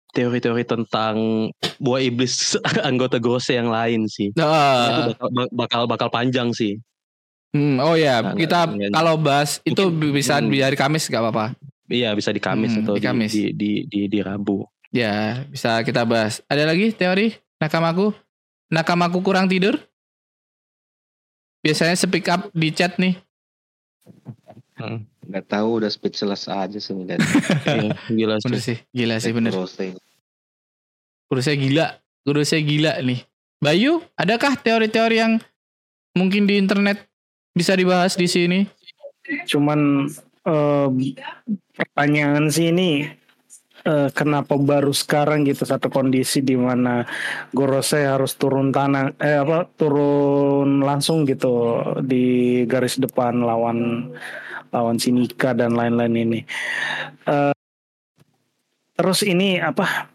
teori-teori tentang buah iblis [laughs] anggota Gose yang lain sih. Itu Nah, bakal, bakal bakal panjang sih. hmm, oh ya Nah, kita nggak- kalau bahas itu Mungkin- bisa hmm. di hari Kamis gak apa-apa. Iya bisa di Kamis Hmm, atau di di, Kamis. di, di, di, di Rabu. Ya bisa kita bahas. Ada lagi teori nakamaku? Nakamaku kurang tidur? Biasanya speak up di chat nih. Nggak tahu udah speechless aja sih. Iya, gila Bener sih. sih, gila sih bener. Saya gila, guru saya gila nih. Bayu, adakah teori-teori yang mungkin di internet bisa dibahas di sini? Cuman eh, pertanyaan sih ini eh, kenapa baru sekarang gitu satu kondisi di mana Gorosei harus turun tanah eh apa turun langsung gitu di garis depan lawan lawan si Nika dan lain-lain ini. Eh, terus ini apa?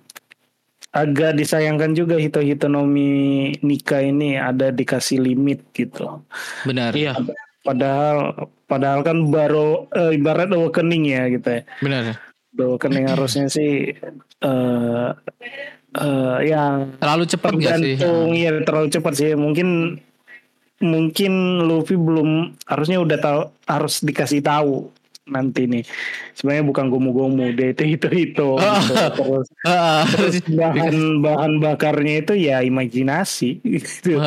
Agak disayangkan juga Hito Hitonomi Nika ini ada dikasih limit gitu. Benar. Iya. Padahal padahal kan baru eh, ibarat awakening ya gitu ya. Benar. Awakening harusnya sih eh eh yang Terlalu cepat sih? ya terlalu cepat sih mungkin mungkin Luffy belum harusnya udah tahu harus dikasih tahu nanti nih sebenarnya bukan gomu-gomu dia itu itu itu Oh. terus Heeh. terus bahan bahan bakarnya itu ya imajinasi gitu.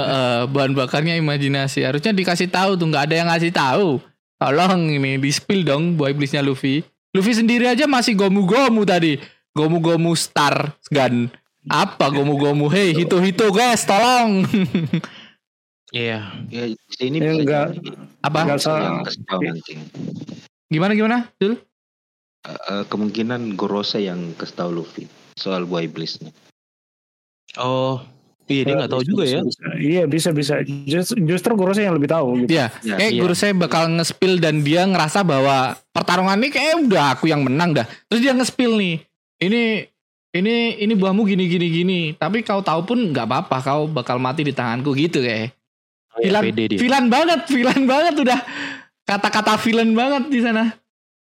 Bahan bakarnya imajinasi. Harusnya dikasih tahu tuh, nggak ada yang ngasih tahu. Tolong ini di spill dong buah iblisnya Luffy. Luffy sendiri aja masih gomu-gomu tadi. Gomu-gomu star gun. Apa gomu-gomu? Hey, hito-hito guys, tolong. [laughs] Iya. Ya, ini Ya, bisa enggak. jadi Apa? Enggak yang salah. Gimana gimana? Dul? Eh, eh, kemungkinan Gorose yang kasih tahu Luffy soal buah iblisnya. Oh, iya dia nggak tahu juga ya. Bisa, bisa. Iya bisa bisa. Just- justru Gorose yang lebih tahu gitu. Iya, Ya, kayak iya. guru saya bakal nge-spill dan dia ngerasa bahwa pertarungan ini kayak udah aku yang menang dah. Terus dia nge-spill nih. Ini ini ini buahmu gini gini gini. Tapi kau tahu pun nggak apa-apa, kau bakal mati di tanganku gitu kayak. Villain, Pede dia. villain banget, villain banget udah. Kata-kata villain banget di sana.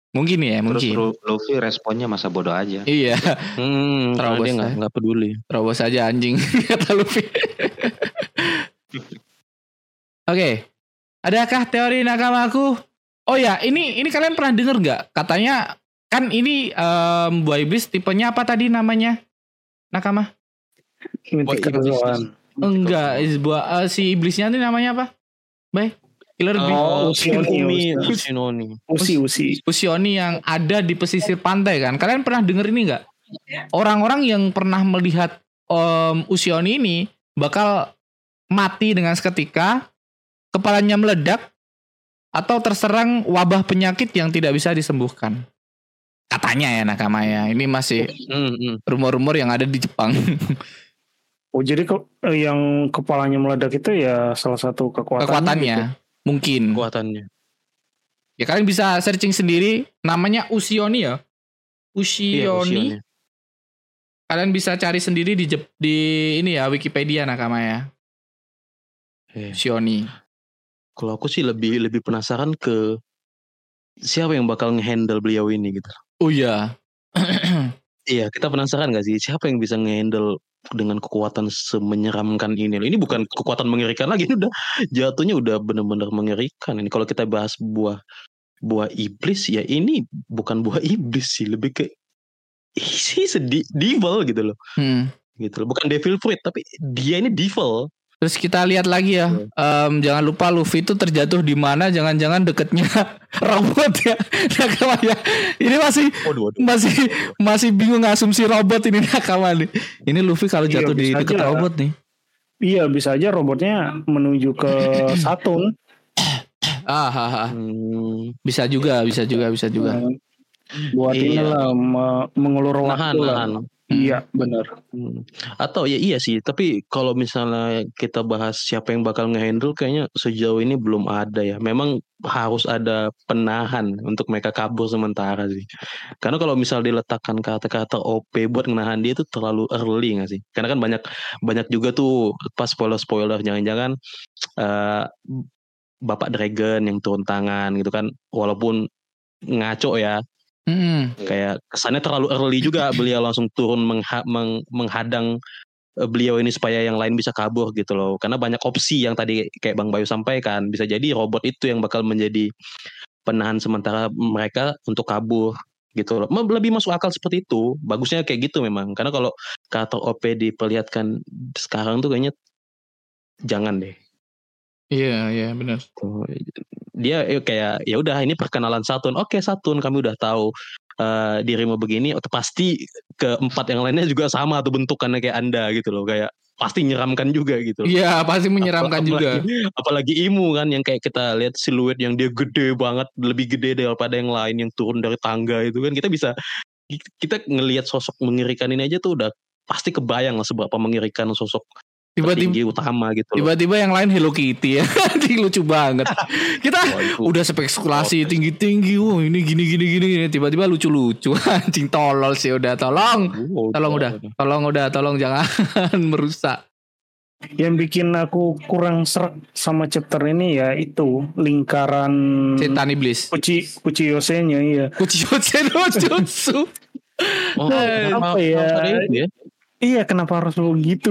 Mungkin ya, Terus mungkin. Lu- Luffy responnya masa bodoh aja. Iya, Hmm, Terobos dia nggak ya. nggak peduli. terobos aja anjing [laughs] kata Luffy. Oke. Adakah teori nakamaku? Oh ya, ini ini kalian pernah denger nggak? Katanya kan ini em, buah iblis tipenya apa tadi namanya? Nakama? Mythical Zoan. Enggak, buah eh, si iblisnya ini namanya apa? Baik. Killer Bee. Oh, Usinoni. Usinoni. Usi usi. Usioni yang ada di pesisir pantai kan. Kalian pernah denger ini nggak? Orang-orang yang pernah melihat em, Usioni ini bakal mati dengan seketika, kepalanya meledak, atau terserang wabah penyakit yang tidak bisa disembuhkan. Katanya ya nakama ya. Ini masih Hmm, hmm. rumor-rumor yang ada di Jepang. [laughs] Oh jadi ke, yang kepalanya meledak itu ya salah satu kekuatannya. Kekuatannya gitu. mungkin. Kekuatannya. Ya kalian bisa searching sendiri. Namanya Usioni ya. Iya, Usioni. usianya. Kalian bisa cari sendiri di Jep- di ini ya Wikipedia nakama ya. Iya. Usioni. Kalau aku sih lebih lebih penasaran ke siapa yang bakal ngehandle beliau ini gitu. Oh iya. [clears throat] Iya, kita penasaran gak sih siapa yang bisa ngehandle dengan kekuatan semenyeramkan ini? Ini bukan kekuatan mengerikan lagi, [laughs] ini udah jatuhnya udah bener-bener mengerikan. Ini kalau kita bahas buah buah iblis ya ini bukan buah iblis sih, lebih ke isi sedih devil gitu loh. Hmm. Gitu loh. Bukan devil fruit tapi dia ini devil. Terus kita lihat lagi ya. Em, jangan lupa Luffy itu terjatuh di mana? Jangan-jangan deketnya [laughs] robot ya. [laughs] Nakama ya. Ini masih Waduh, waduh. masih masih bingung asumsi robot ini [laughs] nakama nih. Ini Luffy kalau Iya, jatuh di bisa deket aja. robot nih. Iya bisa aja robotnya menuju ke Saturn. Ah, ah, ah. Hmm, bisa juga, bisa juga, bisa juga. Buat Iya. inilah me- mengulur nahan, waktu lah. nahan. Iya benar. Hmm. Atau ya iya sih, tapi kalau misalnya kita bahas siapa yang bakal ngehandle kayaknya sejauh ini belum ada ya. Memang harus ada penahan untuk mereka kabur sementara sih. Karena kalau misal diletakkan kata-kata OP buat menahan dia itu terlalu early gak sih? Karena kan banyak banyak juga tuh pas spoiler-spoiler jangan-jangan eh, Bapak Dragon yang turun tangan gitu kan walaupun ngaco ya Hmm. kayak kesannya terlalu early juga [laughs] beliau langsung turun mengha- meng- menghadang eh, beliau ini supaya yang lain bisa kabur gitu loh. Karena banyak opsi yang tadi kayak Bang Bayu sampaikan. Bisa jadi robot itu yang bakal menjadi penahan sementara mereka untuk kabur gitu loh. Lebih masuk akal seperti itu. Bagusnya kayak gitu memang. Karena kalau karakter OP diperlihatkan sekarang tuh kayaknya jangan deh Iya, iya benar. Dia eh, kayak ya udah ini perkenalan Satun oke Satun kami udah tahu eh, dirimu begini pasti keempat yang lainnya juga sama tuh bentukannya kayak anda gitu loh kayak pasti nyeramkan juga gitu. Iya, pasti menyeramkan Apalagi- juga. apalagi Imu kan yang kayak kita lihat siluet yang dia gede banget lebih gede daripada yang lain yang turun dari tangga itu kan kita bisa kita ngelihat sosok mengerikan ini aja tuh udah pasti kebayang lah seberapa mengerikan sosok Tiba-tiba tertinggi utama gitu loh. tiba-tiba yang lain Hello Kitty ya. [laughs] Lucu banget. Kita itu- udah spekulasi tinggi-tinggi. Wah, ini gini gini gini. gini. Tiba-tiba lucu-lucu. [laughs] Anjing tolol sih udah tolong. Oh, Tolong udah. Tolong udah, tolong jangan [laughs] merusak. Yang bikin aku kurang serak sama chapter ini ya itu lingkaran Setan iblis. kuci kuci yosenya iya. Kuchiyotsu no jutsu. Oh, Eh, apa ya? Ya? Iya kenapa harus begitu?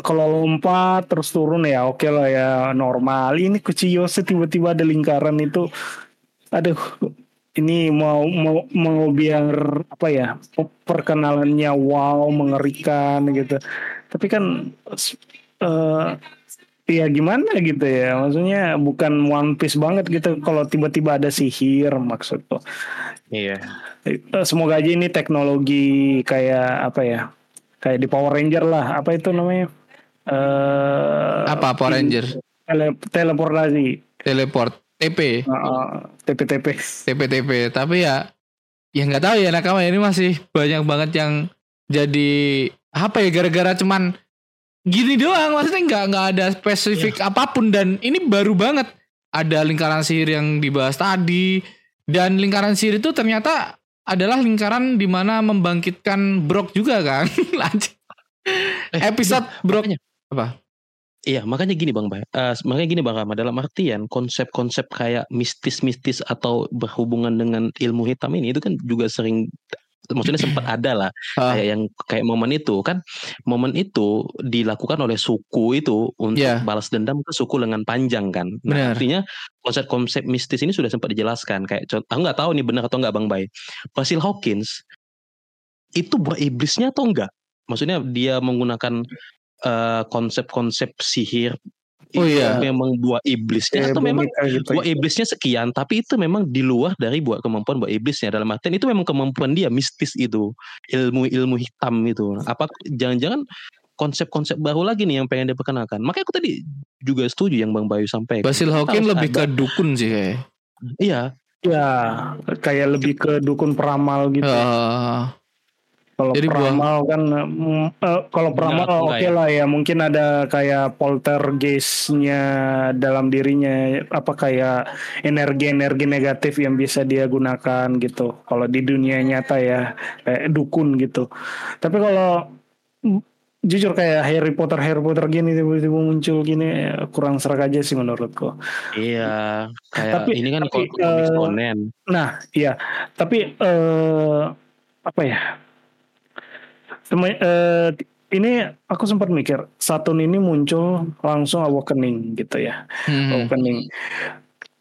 Kalau lompat terus turun ya oke lah ya normal. Ini kuci yose tiba-tiba ada lingkaran itu. Aduh ini mau mau mau biar apa ya perkenalannya wow mengerikan gitu. Tapi kan eh ya gimana gitu ya maksudnya bukan One Piece banget gitu kalau tiba-tiba ada sihir maksudku Iya. Eh, semoga aja ini teknologi kayak apa ya kayak di Power Ranger lah apa itu namanya eh Apa Power Ranger? tele, teleportasi Teleport. TP. uh, TP-TP TP-TP. Tapi ya ya nggak tahu ya nakama ini masih banyak banget yang jadi apa ya gara-gara cuman gini doang maksudnya nggak nggak ada spesifik apa pun dan ini baru banget ada lingkaran sihir yang dibahas tadi dan lingkaran sihir itu ternyata adalah lingkaran di mana membangkitkan Brock juga kan [laughs] Lanjut. Eh, episode Brock makanya. apa Iya, makanya gini Bang Bay. Eh, makanya gini Bang Rama, dalam artian konsep-konsep kayak mistis-mistis atau berhubungan dengan ilmu hitam ini itu kan juga sering maksudnya sempat ada lah Ah. kayak yang kayak momen itu kan momen itu dilakukan oleh suku itu untuk Iya. balas dendam ke suku lengan panjang kan. Nah, artinya konsep-konsep mistis ini sudah sempat dijelaskan kayak contoh aku nggak tahu nih benar atau nggak Bang Bay. Basil Hawkins itu buah iblisnya atau enggak? Maksudnya dia menggunakan eh, konsep-konsep sihir Oh itu iya. memang buah iblisnya Kayak atau memang gitu. buah iblisnya sekian tapi itu memang di luar dari buah kemampuan buah iblisnya. Dalam artian itu memang kemampuan dia mistis itu. Ilmu-ilmu hitam itu. Apa jangan-jangan konsep-konsep baru lagi nih yang pengen diperkenalkan. Makanya aku tadi juga setuju yang Bang Bayu sampaikan. Basil Hawking lebih ada. ke dukun sih kayak. Iya. Ya kayak lebih ke dukun peramal gitu. Eh, Kalau Jadi buah- peramal kan, eh, kalau peramal atau oke enggak ya? lah ya, mungkin ada kayak poltergeistnya dalam dirinya, apa kayak energi-energi negatif yang bisa dia gunakan gitu. Kalau di dunia nyata ya, kayak dukun gitu. Tapi kalau mm, jujur kayak Harry Potter Harry Potter gini tiba-tiba muncul gini eh, kurang serak aja sih menurutku. iya kayak Tapi- ini kan tapi, komik eh, shonen Nah, iya. Tapi eh apa ya? Eh, ini aku sempat mikir, Saturn ini muncul langsung awakening gitu ya. hmm. Awakening.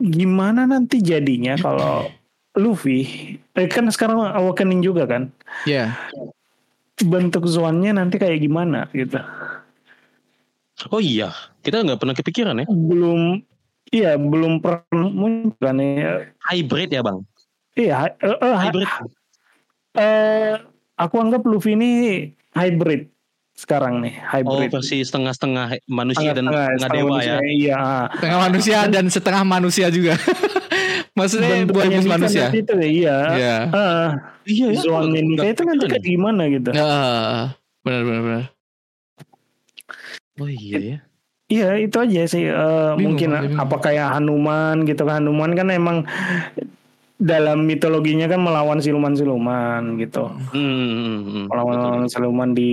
Gimana nanti jadinya kalau Luffy eh, kan sekarang awakening juga kan? Ya, Bentuk Zoannya nanti kayak gimana gitu. oh iya kita nggak pernah kepikiran ya Belum Iya, belum pernah muncul kan ya. hybrid ya Bang Iya, eh, eh, hybrid eh, aku anggap Luffy ini hybrid sekarang nih, oh hybrid. versi setengah-setengah manusia dan Setengah- dewa manusia, ya Iya. setengah manusia dan setengah manusia juga. [laughs] Maksudnya buah Bentuknya iblis Nika manusia. itu ya, iya. Iya. Ah, iya ya Nika nggak itu nanti kepikiran kayak gimana gitu. Ya, benar benar benar. Oh iya ya. Iya itu aja sih. Eh, Bingung, mungkin bingung. apa kayak Hanuman gitu kan. Hanuman kan emang dalam mitologinya kan melawan siluman-siluman gitu. Hmm, hmm, hmm. Melawan siluman di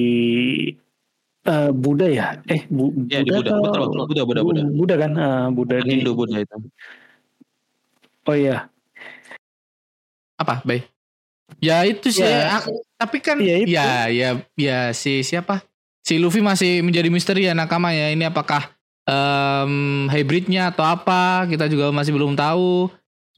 eh, Buddha ya? Eh Bu, Ya, di Buddha. atau- Betul, betul. Buddha, Buddha, Buddha. Buddha kan? Ah, Buddha Bukan di. Hindu Buddha itu. Oh iya. Apa, Bay? Ya itu sih. Ya. aku- tapi kan Iya, itu. ya ya ya si siapa? Si Luffy masih menjadi misteri ya nakama ya. Ini apakah em, hybridnya atau apa? Kita juga masih belum tahu.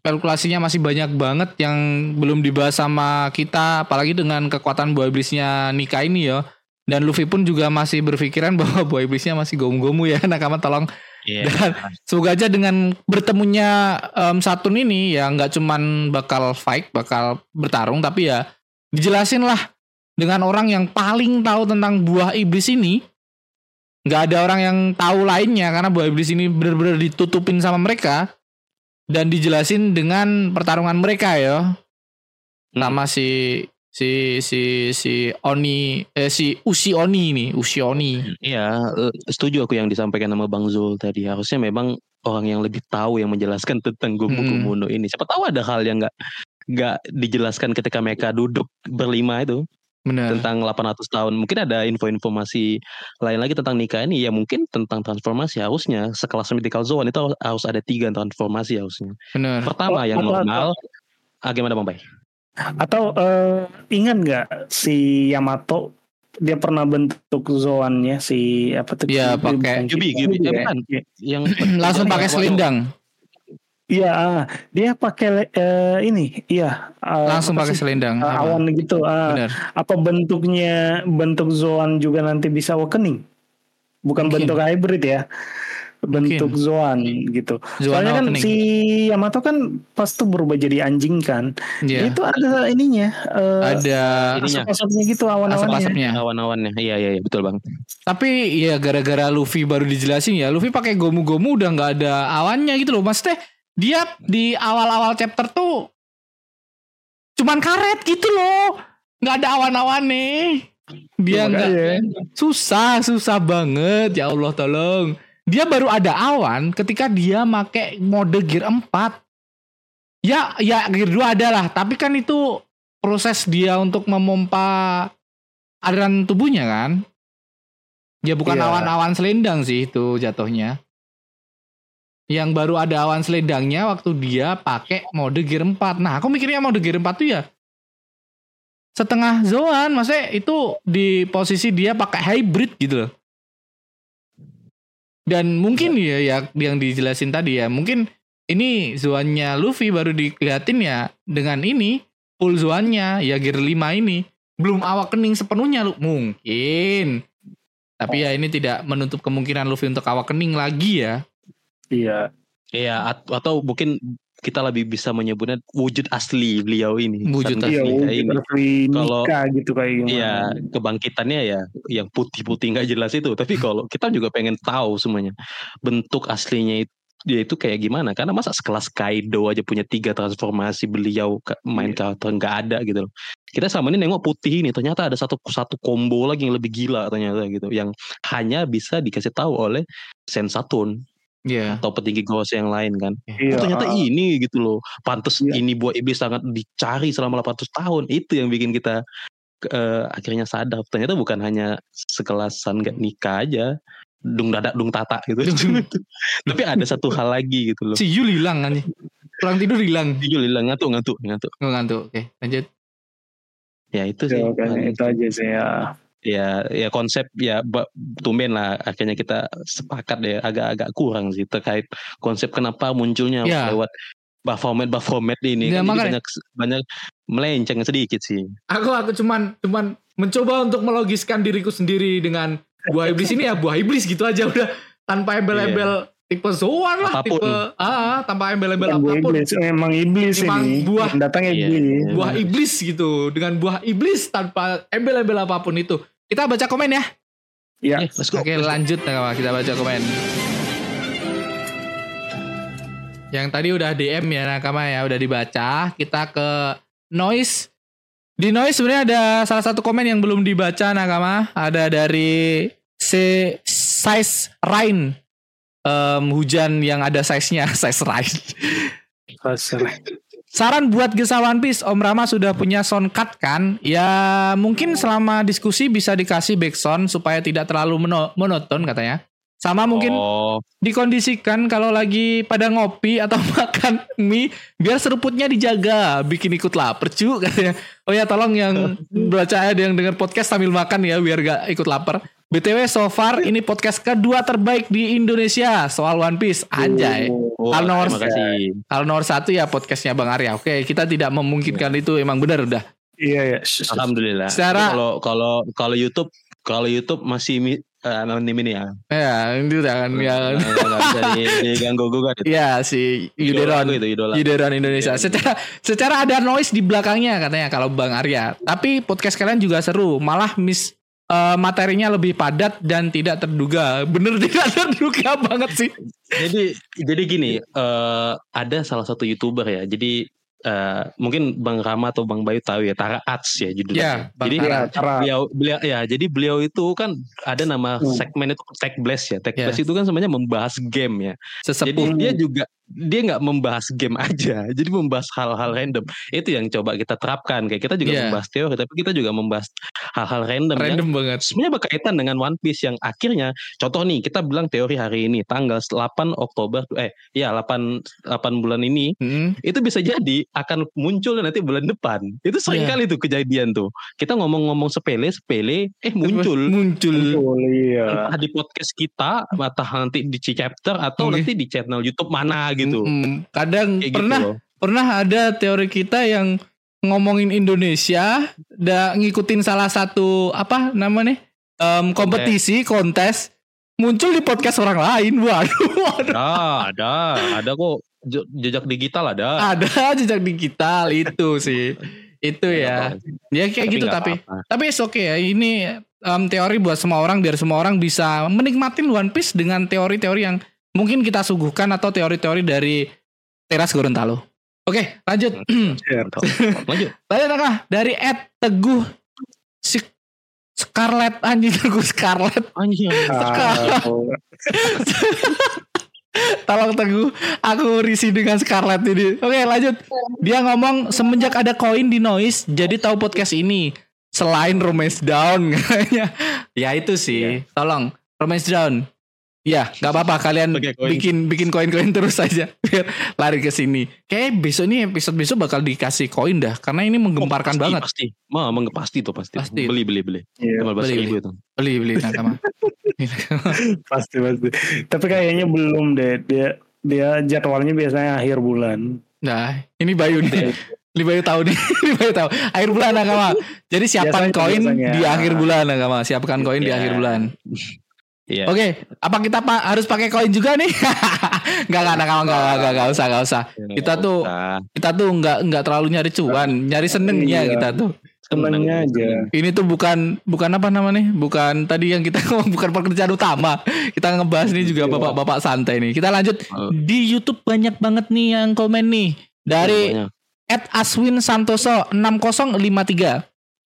Spekulasinya masih banyak banget yang belum dibahas sama kita, apalagi dengan kekuatan buah iblisnya Nika ini ya. Dan Luffy pun juga masih berpikiran [laughs] bahwa buah iblisnya masih gomu-gomu ya [laughs] nakama tolong Iya. Dan semoga aja dengan bertemunya em, Saturn ini ya nggak cuman bakal fight, bakal bertarung, tapi ya dijelasin lah dengan orang yang paling tahu tentang buah iblis ini. Nggak ada orang yang tahu lainnya karena buah iblis ini benar-benar ditutupin sama mereka dan dijelasin dengan pertarungan mereka ya. Sama si Si si si Oni eh si Usi Oni nih, Usi Oni. Iya, eh, setuju aku yang disampaikan sama Bang Zul tadi. Harusnya memang orang yang lebih tahu yang menjelaskan tentang Gomu Hmm. Ini. Siapa tahu ada hal yang nggak nggak dijelaskan ketika mereka duduk berlima itu Bener. tentang 800 tahun. Mungkin ada info-informasi lain lagi tentang nikah ini. Ya mungkin tentang transformasi harusnya sekelas mythical zone itu harus, ada tiga transformasi harusnya. Bener. Pertama Oh, yang atau- normal. Ah, gimana Bang Bay? Atau eh, ingat nggak si Yamato dia pernah bentuk zoannya si apa tuh? Iya, pakai Kyuubi. Eh, ya? bukan. Iya. Yang Langsung pakai selendang. Iya, ah. dia pakai eh, ini, iya. eh, Langsung apa pakai selendang. Apa? awan gitu. ah. Bener. apa bentuknya bentuk zoan juga nanti bisa awakening? Bukan Mungkin. bentuk hybrid ya. Bentuk zoan gitu. Zoan Soalnya kan si Yamato kan pas tuh berubah jadi anjing kan. Iya. Itu ada ininya. eh Ada ininya. asap-asapnya gitu awan-awannya. asap-asapnya. awan-awannya. Iya, iya, iya, betul Bang. Tapi ya gara-gara Luffy baru dijelasin ya, Luffy pakai gomu-gomu udah nggak ada awannya gitu loh. Maksudnya dia di awal-awal chapter tuh cuman karet gitu loh. nggak ada awan-awannya. Dia nggak Makanya. susah, susah banget. Ya Allah tolong. Dia baru ada awan ketika dia make mode gear 4. Ya, ya gear 2 ada lah, tapi kan itu proses dia untuk memompa aliran tubuhnya kan. Ya bukan Iya. awan-awan selendang sih itu jatuhnya. Yang baru ada awan selendangnya waktu dia pakai mode gear 4. Nah, aku mikirnya mode gear 4 tuh ya setengah zoan, maksudnya itu di posisi dia pakai hybrid gitu loh. Dan mungkin ya ya yang dijelasin tadi ya, mungkin ini zoannya Luffy baru dilihatin ya dengan ini full zoannya ya gear 5 ini belum awakening sepenuhnya lu mungkin. Tapi ya ini tidak menutup kemungkinan Luffy untuk awakening lagi ya. Iya. Iya, at- atau mungkin kita lebih bisa menyebutnya wujud asli beliau ini. Wujud Saat Iya, wujud ini. asli Kalau- gitu kayak gimana. Iya, kebangkitannya ya yang putih-putih nggak jelas itu. Tapi [laughs] kalau kita juga pengen tahu semuanya bentuk aslinya itu dia itu kayak gimana? Karena masa sekelas Kaido aja punya tiga transformasi beliau main Iya. karakter nggak ada gitu loh. Kita sama ini nengok putih ini ternyata ada satu satu combo lagi yang lebih gila ternyata gitu, yang hanya bisa dikasih tahu oleh Sensaturn Iya. atau petinggi Ghost yang lain kan. Iya. Oh, ternyata ini gitu loh. Pantes Iya. ini buah iblis sangat dicari selama 800 tahun. Itu yang bikin kita eh, akhirnya sadar. Ternyata bukan hanya sekelasan gak nikah aja. Dung dadak dung tata gitu. [laughs] Tapi ada satu hal lagi gitu loh. Si Yul hilang kan. Kurang tidur hilang. Jujur hilang ngantuk ngantuk ngantuk. Nggak ngantuk. Oke, lanjut. Ya itu sih. Ya, kayaknya itu aja sih ya. Ya ya konsep ya tumben lah akhirnya kita sepakat ya agak-agak kurang sih terkait konsep kenapa munculnya Ya. lewat Baphomet Baphomet ini Ya, kan makanya. banyak banyak melenceng sedikit sih. Aku aku cuman cuman mencoba untuk melogiskan diriku sendiri dengan buah iblis ini ya buah iblis gitu aja udah tanpa embel-embel tipe Zoan lah Apa pun. tipe ah tanpa embel-embel apa pun iblis, memang iblis Memang ini. buah. Iya, iblis. iya. buah iblis gitu dengan buah iblis tanpa embel-embel apa pun itu kita baca komen ya. Ya. Eh, let's go. oke lanjut nah, kita baca komen. Yang tadi udah DM ya nakama ya. Udah dibaca. Kita ke noise. Di noise sebenarnya ada salah satu komen yang belum dibaca nakama. Ada dari C size rain. Em, hujan yang ada size-nya. [laughs] Size rain Saran buat Gesa One Piece, Om Rama sudah punya sound cut kan? Ya mungkin selama diskusi bisa dikasih backsound supaya tidak terlalu mono- monoton katanya. Sama mungkin Oh, dikondisikan kalau lagi pada ngopi atau [laughs] makan mie biar seruputnya dijaga, bikin ikut lapar cu katanya. Oh ya tolong yang [laughs] baca ada yang dengar podcast sambil makan ya biar gak ikut lapar. BTW so far ini podcast kedua terbaik di Indonesia soal One Piece. Anjay. oh, Kalau nomor terima kasih. Kalau nomor satu ya podcastnya Bang Arya. Oke, kita tidak memungkinkan itu emang benar udah. Iya ya. Alhamdulillah. Secara- Kalau kalau kalau YouTube kalau YouTube masih eh, anonim ini ya. Ya, itu kan ya. Nggak- nggak bisa di- diganggu gugat. itu. Ya si Yuderon. itu idola. Yuderon Indonesia. Iya. Secara secara ada noise di belakangnya katanya kalau Bang Arya. Tapi podcast kalian juga seru. Malah mis eh, materinya lebih padat dan tidak terduga. Bener [laughs] tidak terduga banget sih. Jadi jadi gini, eh ada salah satu youtuber ya. Jadi eh, mungkin Bang Rama atau Bang Bayu tahu ya Tara Arts ya judulnya. Ya, Bang jadi Tara. Tara. beliau beliau ya jadi beliau itu kan ada nama Hmm. segmen itu Tech Blast ya. Tech Ya. Blast itu kan sebenarnya membahas game ya. Jadi Sesepuh. dia juga dia nggak membahas game aja, [laughs] jadi membahas hal-hal random. Itu yang coba kita terapkan. Kayak kita juga Iya. membahas teori, tapi kita juga membahas hal-hal random, yang Random banget. sebenarnya berkaitan dengan One Piece yang akhirnya contoh nih kita bilang teori hari ini tanggal 8 Oktober eh ya 8 8 bulan ini Hmm. itu bisa jadi akan muncul nanti bulan depan. Itu sering Iya. kali tuh kejadian tuh. Kita ngomong-ngomong sepele sepele eh muncul Muncul. Betul, iya. entah di podcast kita atau nanti di chapter atau Oke. nanti di channel YouTube mana gitu. Mm, Kadang Kayak pernah gitu loh. pernah ada teori kita yang ngomongin Indonesia, da ngikutin salah satu apa namanya em, kompetisi kontes muncul di podcast orang lain. [laughs] Waduh, waduh. Ada, ada, ada kok je- jejak digital ada. Ada jejak digital itu sih. Itu ya. Ya kayak gitu nggak tapi apa-apa. tapi it's okay ya. Ini em, teori buat semua orang biar semua orang bisa menikmatin One Piece dengan teori-teori yang mungkin kita suguhkan atau teori-teori dari Teras Gorontalo. Oke, lanjut. [clears throat] Lanjut. Lanjut Kak. dari Ed Teguh si Scarlett anjing Teguh Scarlett. Anjing. Ah, [laughs] Tolong Teguh, aku risih dengan Scarlett ini. Oke, lanjut. Dia ngomong semenjak ada koin di Noise, jadi tahu podcast ini. Selain Romance Down kayaknya. [laughs] ya itu sih. Tolong Romance Down. Ya, nggak apa-apa kalian koin. bikin bikin koin-koin terus aja biar lari ke sini. Kayak besok nih episode besok bakal dikasih koin dah karena ini menggemparkan pasti, banget. Pasti. Ma, emang pasti tuh pasti. Pasti. Beli beli beli. Iya, Lima belas beli, ribu itu. Beli beli nakama. [laughs] pasti pasti. Tapi kayaknya belum deh. Dia dia jadwalnya biasanya akhir bulan. nah, ini Bayu nih. Ini Bayu tahu nih. [laughs] Ini Bayu tahu. Akhir bulan nakama. Jadi siapkan Biasanya, koin biasanya. di akhir bulan nakama. Siapkan koin di Iya. akhir bulan. Iya. Oke, apa kita pak harus pakai koin juga nih? [laughs] Enggak enggak enggak enggak enggak enggak usah enggak usah. Kita tuh kita tuh enggak enggak terlalu nyari cuan, nyari senengnya Iya. kita tuh. Senengnya aja. Ini tuh bukan bukan apa namanya? Bukan tadi yang kita [laughs] ngomong bukan pekerjaan utama. Kita ngebahas nih juga Iya. bapak-bapak santai nih. Kita lanjut Oh. di YouTube banyak banget nih yang komen nih dari. Ed Aswin Santoso 6053.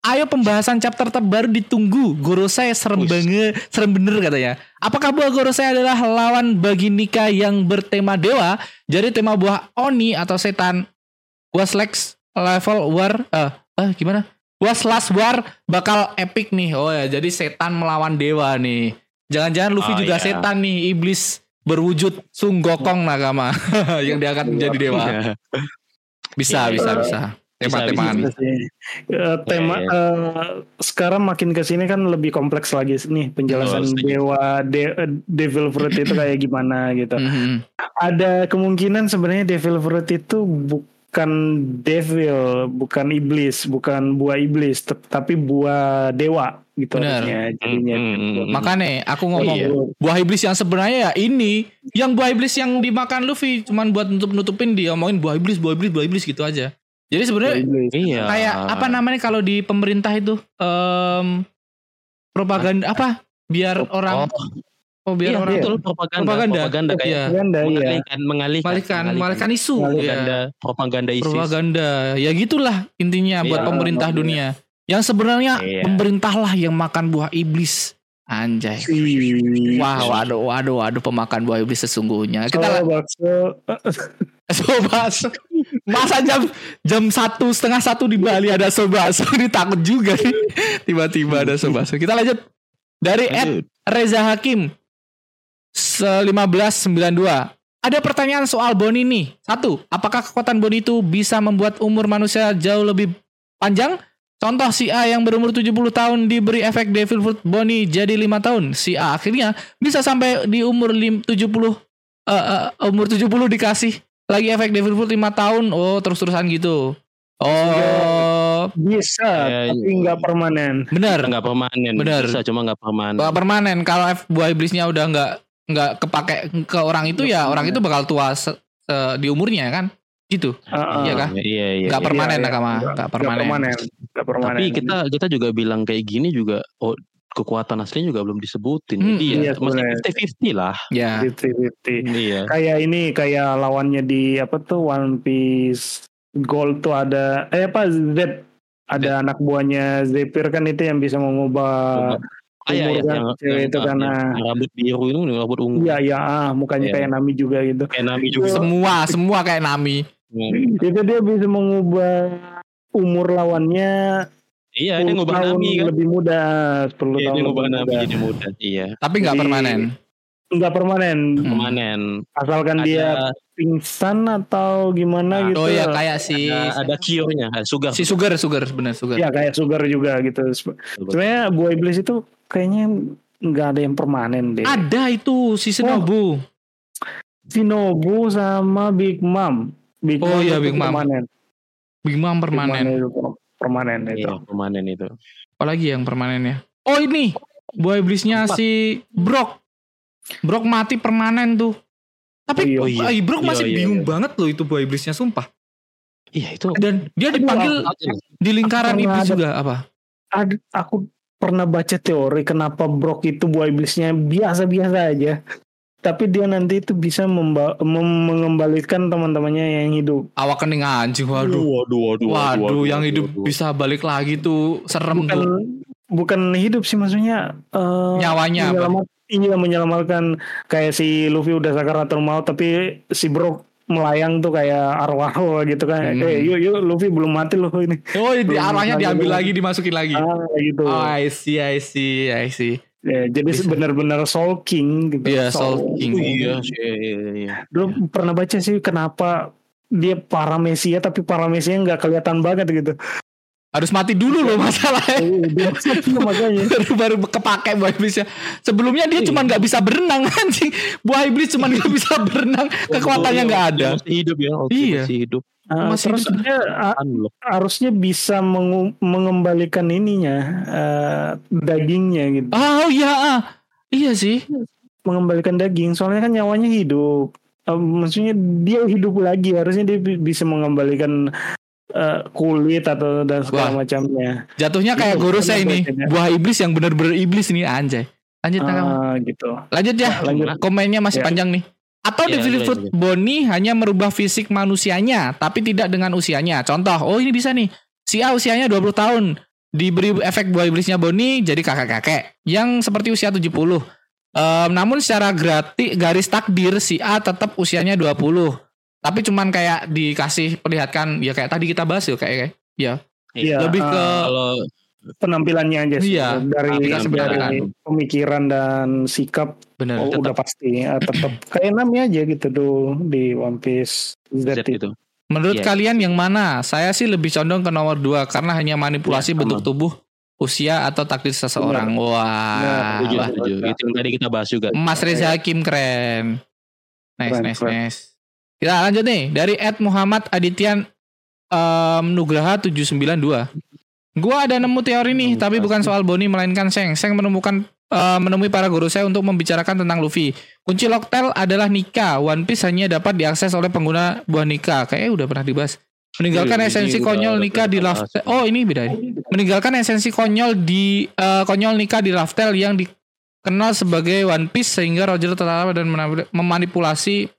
Ayo pembahasan chapter terbaru ditunggu. Gorosei serem banget, serem bener katanya. Apakah buah Gorosei adalah lawan bagi Nika yang bertema dewa? Jadi tema buah Oni atau setan was Lex level war eh eh, gimana? Was last war bakal epic nih. Oh ya, jadi setan melawan dewa nih. Jangan-jangan Luffy Oh, juga iya. setan nih, iblis berwujud Sung Gokong Nakama [laughs] yang dia akan menjadi dewa. [laughs] Iya. Bisa, Iya, bisa, iya. bisa. Tema-temaan. Gitu sih. Eh, tema Iya, eh, sekarang makin ke sini kan lebih kompleks lagi nih penjelasan Oh, dewa de- eh, devil fruit itu kayak gimana gitu. [laughs] Mhm. Ada kemungkinan sebenarnya devil fruit itu bukan devil, bukan iblis, bukan buah iblis, tapi buah dewa gitu harusnya jadinya. Hmm, hmm, hmm. Makanya aku ngomong Iya. buah iblis yang sebenarnya ya ini, yang buah iblis yang dimakan Luffy cuman buat nutup nutupin dia omongin buah iblis, buah iblis, buah iblis gitu aja. Jadi sebenarnya. Iya. kayak apa namanya kalau di pemerintah itu em propaganda apa? Biar orang oh biar Iya, orang betul propaganda. Propaganda. Propaganda, kayak Iya. Propaganda, iya. mengalihkan, mengalihkan, malihkan malihkan isu propaganda, ya. propaganda ISIS. propaganda ya gitulah intinya buat Iya. pemerintah dunia yang sebenarnya Iya. pemerintah lah yang makan buah iblis anjay. Wah waduh waduh waduh pemakan buah iblis sesungguhnya. Kita lah bakso. [laughs] Sobaso masa jam jam satu setengah satu di Bali ada sobaso ini takut juga nih. Tiba-tiba ada sobaso kita lanjut. Dari Ed. Reza Hakim. 1592 ada pertanyaan soal Boni nih. Satu, apakah kekuatan Boni itu bisa membuat umur manusia jauh lebih panjang? Contoh si A yang berumur 70 tahun diberi efek Devil Fruit Boni jadi 5 tahun. Si A akhirnya bisa sampai di umur lim- 70 eh, eh, umur 70 dikasih lagi efek Devil Fruit 5 tahun. Oh, terus-terusan gitu. Oh, bisa, Ya, tapi nggak permanen. benar. nggak permanen. Bener. Bisa cuma nggak permanen. Nggak permanen. Kalau F- buah iblisnya udah nggak nggak kepake ke orang itu ya orang itu bakal tua se- se- di umurnya kan? Gitu. Heeh. Iya kah? Iya, iya. Nggak iya. permanen iya. nakama. Nggak nggak permanen. permanen. Nggak permanen. Tapi kita kita juga bilang kayak gini juga oh kekuatan aslinya juga belum disebutin. Hmm, Jadi iya, ya masih sebenarnya. 50-50 lah. Ya. 50-50. Iya. Kayak ini kayak lawannya di apa tuh One Piece Gold tuh ada eh apa Z ada anak buahnya Zephyr kan itu yang bisa mengubah Ah, iya, iya, umur kan, yang, cewek yang- itu yang- karena yang rambut biru itu rambut ungu. iya iya ah mukanya Iya. kayak Nami juga gitu. Kayak Nami juga. Semua, semua kayak Nami. Itu dia bisa mengubah umur lawannya Iya, dia 10 ngubah tahun Nami kan. lebih muda 10 Iya, tahun dia ngubah lebih Nami muda. jadi muda. Iya. Tapi nggak permanen. Enggak permanen Hmm. Kemanen. asalkan dia Ada, pingsan atau gimana Nah, gitu. Oh iya kayak si ada, ada cure-nya, ada sugar. si Sugar, Sugar benar Sugar. Ya kayak sugar juga gitu. Sebenarnya buah iblis itu kayaknya nggak ada yang permanen deh. Ada itu si Shinobu. Shinobu sama Big Mom. Big Oh iya, Big Mom. permanen. Big Mom Big Mom permanen. itu per- permanen itu. Iya, permanen itu. Apalagi yang permanennya? Oh ini buah iblisnya Empat. si Brock. Brock mati permanen tuh. Tapi Oh iya. Brock Iya, masih iya, bingung iya. banget loh itu buah iblisnya sumpah. Iya, itu Dan dia dipanggil di lingkaran iblis ada- juga apa? Ad, aku pernah baca teori kenapa Brock itu buah iblisnya biasa-biasa aja. Tapi dia nanti itu bisa memba- mem- mengembalikan teman-temannya yang hidup. Awak kening anjing waduh. waduh, waduh, Waduh, yang hidup bisa balik lagi tuh serem Bukan tuh. bukan hidup sih maksudnya eh, Nyawanya apa? menyelamat, iya menyelamatkan kayak si Luffy udah sakaratul maut tapi si Brock melayang tuh kayak arwah gitu kan. Hmm. Eh yuk yuk Luffy belum mati loh ini. Oh, di lagi, diambil lagi, dimasukin lagi. Ah gitu. Oh, I see, I see, I see. Ya, jadi benar-benar Soul King gitu. Iya, Soul King. Iya, iya, iya, iya. Dulu pernah baca sih kenapa dia paramesia tapi paramesia nggak kelihatan banget gitu. Harus mati dulu loh masalahnya. Oh, dia makanya. [laughs] baru baru kepake buah iblisnya. Sebelumnya dia cuma nggak bisa berenang [laughs] anjing. Buah iblis cuma nggak bisa berenang, kekuatannya nggak ada. Masih hidup ya. Iya. Masih hidup. Ah, Masih terus dia ah, harusnya bisa mengembalikan ininya eh, dagingnya gitu. Oh iya, ah. iya sih. Mengembalikan daging soalnya kan nyawanya hidup. Eh, maksudnya dia hidup lagi harusnya dia bi- bisa mengembalikan eh, kulit atau dan segala Wah. macamnya. Jatuhnya kayak Itu Gorosei pernah ini, buah iblis yang bener-bener iblis nih anjay. Lanjut. Ah, gitu. Lanjut ya. lanjut. Komennya masih Ya. panjang nih. Atau Devil lanjut, Fruit lanjut. Bonnie hanya merubah fisik manusianya, tapi tidak dengan usianya. Contoh, oh ini bisa nih. Si A usianya 20 tahun. Diberi efek buah iblisnya Bonnie jadi kakek-kakek. Yang seperti usia 70. Ehm, namun secara gratis garis takdir si A tetap usianya 20. Tapi cuman kayak dikasih perlihatkan ya kayak tadi kita bahas ya kayak kayak ya Iya, lebih ke Kalau penampilannya aja sih Iya, dari penampilan. dari pemikiran dan sikap bener oh, udah pasti ah, tetap kayak Nami aja gitu tuh di One Piece Z, Z itu. itu. Menurut Iya. kalian yang mana? Saya sih lebih condong ke nomor 2 karena hanya manipulasi Ya, bentuk tubuh, usia atau takdir seseorang. Wah, Setuju, wah. setuju. Itu yang tadi kita bahas juga. Mas Reza Hakim keren. Nice, Keren, nice, keren. nice. Kita lanjut nih dari Ed Muhammad Adityan um, Nugraha 792. Gua ada nemu teori nih, tapi bukan soal Boni melainkan Seng. Seng menemukan eh, menemui para guru saya untuk membicarakan tentang Luffy. Kunci Locktail adalah Nika. One Piece hanya dapat diakses oleh pengguna buah Nika. Kayaknya udah pernah dibahas. Meninggalkan Iya, esensi ini konyol Nika di Laftel. Oh, ini beda. nih. Meninggalkan esensi konyol di eh, konyol Nika di Laftel yang dikenal sebagai One Piece sehingga Roger tertawa dan memanipulasi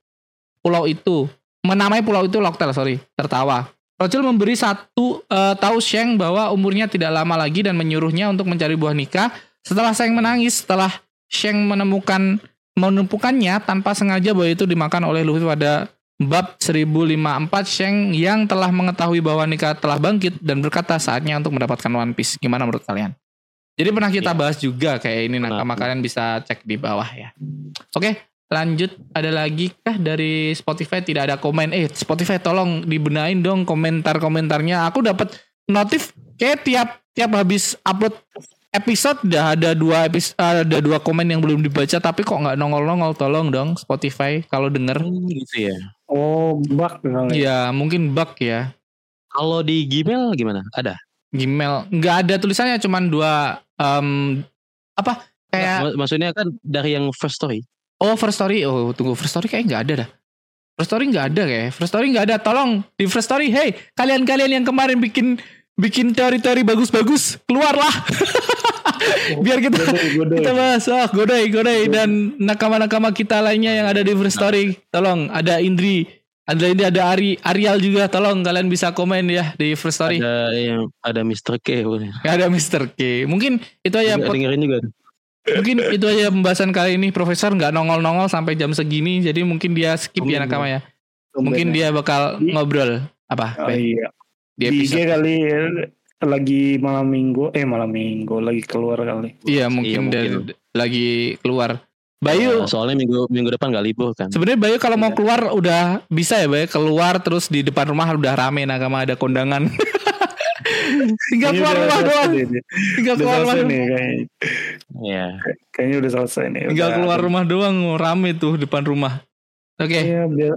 pulau itu. Menamai pulau itu Locktail, sorry. Tertawa. Roger memberi satu eh, tahu Sheng bahwa umurnya tidak lama lagi dan menyuruhnya untuk mencari buah nikah. Setelah Sheng menangis, setelah Sheng menemukan menumpukannya tanpa sengaja bahwa itu dimakan oleh Luffy pada bab 1054 Sheng yang telah mengetahui bahwa nikah telah bangkit dan berkata saatnya untuk mendapatkan One Piece. Gimana menurut kalian? Jadi pernah kita Ya. bahas juga kayak ini Pernah. nakama kalian bisa cek di bawah ya. Oke, lanjut ada lagi kah dari Spotify tidak ada komen. Eh, Spotify tolong dibenain dong komentar-komentarnya. Aku dapat notif kayak tiap tiap habis upload episode udah ada dua episode ada dua komen yang belum dibaca tapi kok nggak nongol-nongol tolong dong Spotify kalau denger. Hmm, gitu ya. Oh, bug. Ya, mungkin bug ya. Kalau di Gmail gimana? Ada. Gmail nggak ada tulisannya cuman dua em, apa kayak Mak- maksudnya kan dari yang first story. Oh First Story, oh tunggu First Story kayak nggak ada dah. First Story nggak ada kayak. First Story nggak ada. Tolong di First Story, hey kalian-kalian yang kemarin bikin bikin teori-teori bagus-bagus keluarlah. [laughs] Biar kita Godai, godai. kita bahas. Oh Godai, Godai dan nakama-nakama kita lainnya yang ada di First Story. Tolong ada Indri, Ada ini ada Ari Arial juga. Tolong kalian bisa komen ya di First Story. Ada yang ada Mr. K. boleh. Ada Mr. K. Mungkin itu aja Juga dengerin juga. Mungkin itu aja pembahasan kali ini Profesor nggak nongol-nongol sampai jam segini jadi mungkin dia skip ya Tumben, nakama ya. Mungkin dia bakal Di- ngobrol apa Oh, iya. di Di episode. kali eh, lagi malam minggu eh malam minggu lagi keluar kali. Iya mungkin, Iya, dari- mungkin. lagi keluar. Bayu Nah, soalnya minggu minggu depan nggak libur kan. Sebenarnya Bayu kalau mau keluar udah bisa ya Bayu keluar terus di depan rumah udah rame nakama ada kondangan. [laughs] tinggal Kayaknya keluar rumah doang. Tinggal keluar rumah. nih kayaknya. Iya. Kayaknya udah selesai nih. Tinggal Udah- keluar rumah doang rame tuh depan rumah. Oke, Iya, biar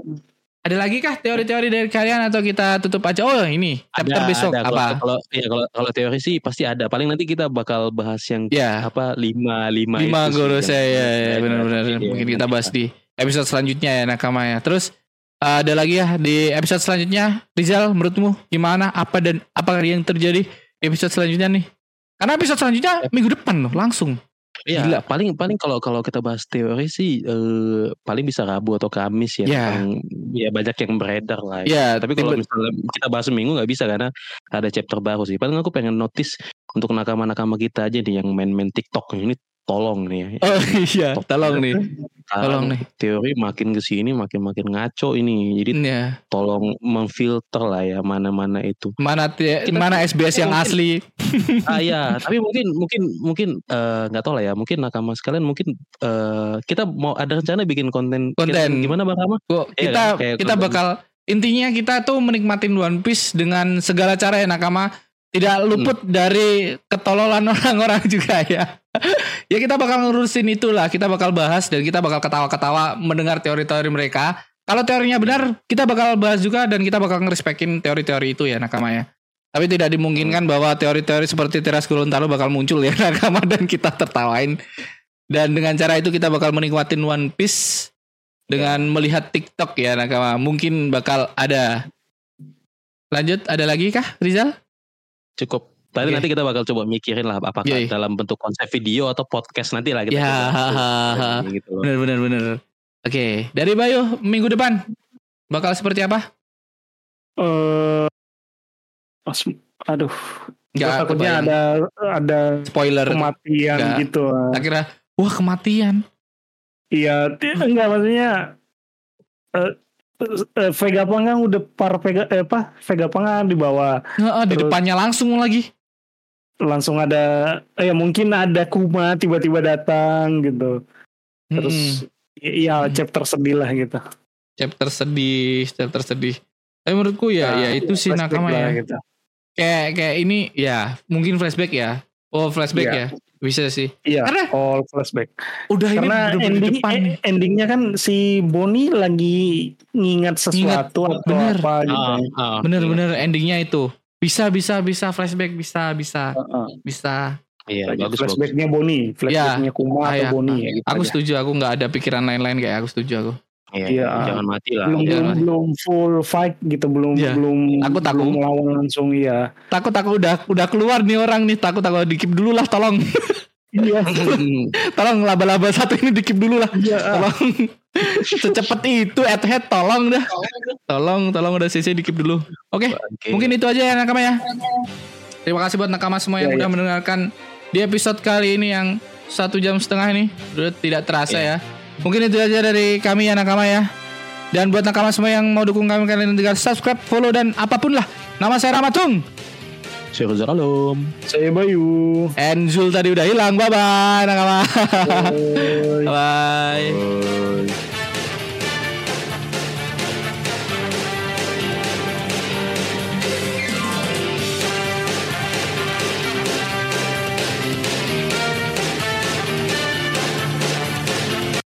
ada lagi kah teori-teori dari kalian atau kita tutup aja? Oh, ini chapter Ada, besok ada. Kalau- apa? Kalau ya kalau kalau teori sih pasti ada. Paling nanti kita bakal bahas yang Ya, apa lima lima lima guru saya ya, ya benar-benar iya, mungkin iya. kita bahas di episode selanjutnya ya nakama ya. Terus uh, ada lagi ya di episode selanjutnya Rizal menurutmu gimana apa dan apa yang terjadi di episode selanjutnya nih? Karena episode selanjutnya minggu depan loh langsung. Iya, Gila. paling paling kalau kalau kita bahas teori sih eh, paling bisa Rabu atau Kamis ya. Iya. Yang, ya banyak yang beredar lah. Ya. Ya, Tapi kalau misalnya kita bahas seminggu nggak bisa karena ada chapter baru sih. Paling aku pengen notice untuk nakama-nakama kita aja nih yang main-main TikTok ini tolong nih ya. Oh iya, tolong nih, tolong nih. Teori makin ke sini makin makin ngaco ini. Jadi Ya, tolong memfilter lah ya mana-mana itu. mana te- Kita- mana SBS yang mungkin- asli? ah ya, tapi mungkin mungkin mungkin eh, nggak tahu lah ya. Mungkin nakama sekalian mungkin eh, kita mau ada rencana bikin konten. Konten. Gimana Bang Rama? Kok Iya kita kan, kayak kita konten. bakal intinya kita tuh menikmatin One Piece dengan segala cara ya nakama tidak luput Hmm. dari ketololan orang-orang juga ya. [laughs] ya kita bakal ngurusin itulah, kita bakal bahas dan kita bakal ketawa-ketawa mendengar teori-teori mereka. Kalau teorinya benar, kita bakal bahas juga dan kita bakal ngerespekin teori-teori itu ya nakama ya. Tapi tidak dimungkinkan bahwa teori-teori seperti Teras Gorontalo bakal muncul ya [laughs] nakama dan kita tertawain. Dan dengan cara itu kita bakal menikmatin One Piece dengan melihat TikTok ya nakama. Mungkin bakal ada. Lanjut, ada lagi kah Rizal? Cukup. Tadi Oke. nanti kita bakal coba mikirin lah apakah Iya, iya. dalam bentuk konsep video atau podcast nanti lah kita Ya, hahaha. gitu loh. Bener bener bener. Oke, dari Bayu minggu depan bakal seperti apa? eh as- aduh, Nggak gua takutnya kebayang. ada ada spoiler. kematian Nggak. gitu. Tak kira, wah kematian. Iya, enggak maksudnya eh eh, Vega Pangang udah par Vega eh, apa Vega Pangang di bawah Nggak, di Terus- depannya langsung lagi. Langsung ada eh mungkin ada Kuma tiba-tiba datang gitu. Terus iya Mm-mm. chapter sedih lah gitu. chapter sedih, chapter sedih. Tapi menurutku ya, Nah, ya itu sih flashback nakama ya. gitu. Kayak kayak ini ya, mungkin flashback ya. Oh flashback Iya. ya, bisa sih. Iya, Karena- all flashback. Udah ini Karena di ending depan eh, endingnya kan si Bonnie lagi ngingat sesuatu atau bener. apa gitu. Ah, ah, Bener-bener endingnya itu. Bisa bisa bisa flashback bisa bisa Heeh. bisa. Iya, bagus flashbacknya Bonnie, flashbacknya Kuma Ah, atau ya. Bonnie ya gitu Aku aja. setuju, aku nggak ada pikiran lain-lain kayak aku setuju aku. Iya, Iya. jangan mati lah. belum Iya, belum, full fight gitu belum Iya. belum Takut, takut. belum melawan langsung iya Takut aku udah udah keluar nih orang nih takut aku dikip dulu lah tolong [laughs] iya. [laughs] Tolong laba-laba satu ini dikip dulu lah. Iya. Tolong. Secepat itu at head tolong dah. Tolong tolong udah CC dikip dulu. Oke Oke. mungkin itu aja ya nakama ya. Terima kasih buat nakama semua yang Ya, udah ya. mendengarkan di episode kali ini yang satu jam setengah ini. Udah tidak terasa ya. Mungkin itu aja dari kami ya nakama ya. Dan buat nakama semua yang mau dukung kami kalian tinggal subscribe follow dan apa pun lah. Nama saya Ramatung Syukur Salam. saya Bayu and Zul tadi udah hilang bye [laughs] Bye. bye Bye.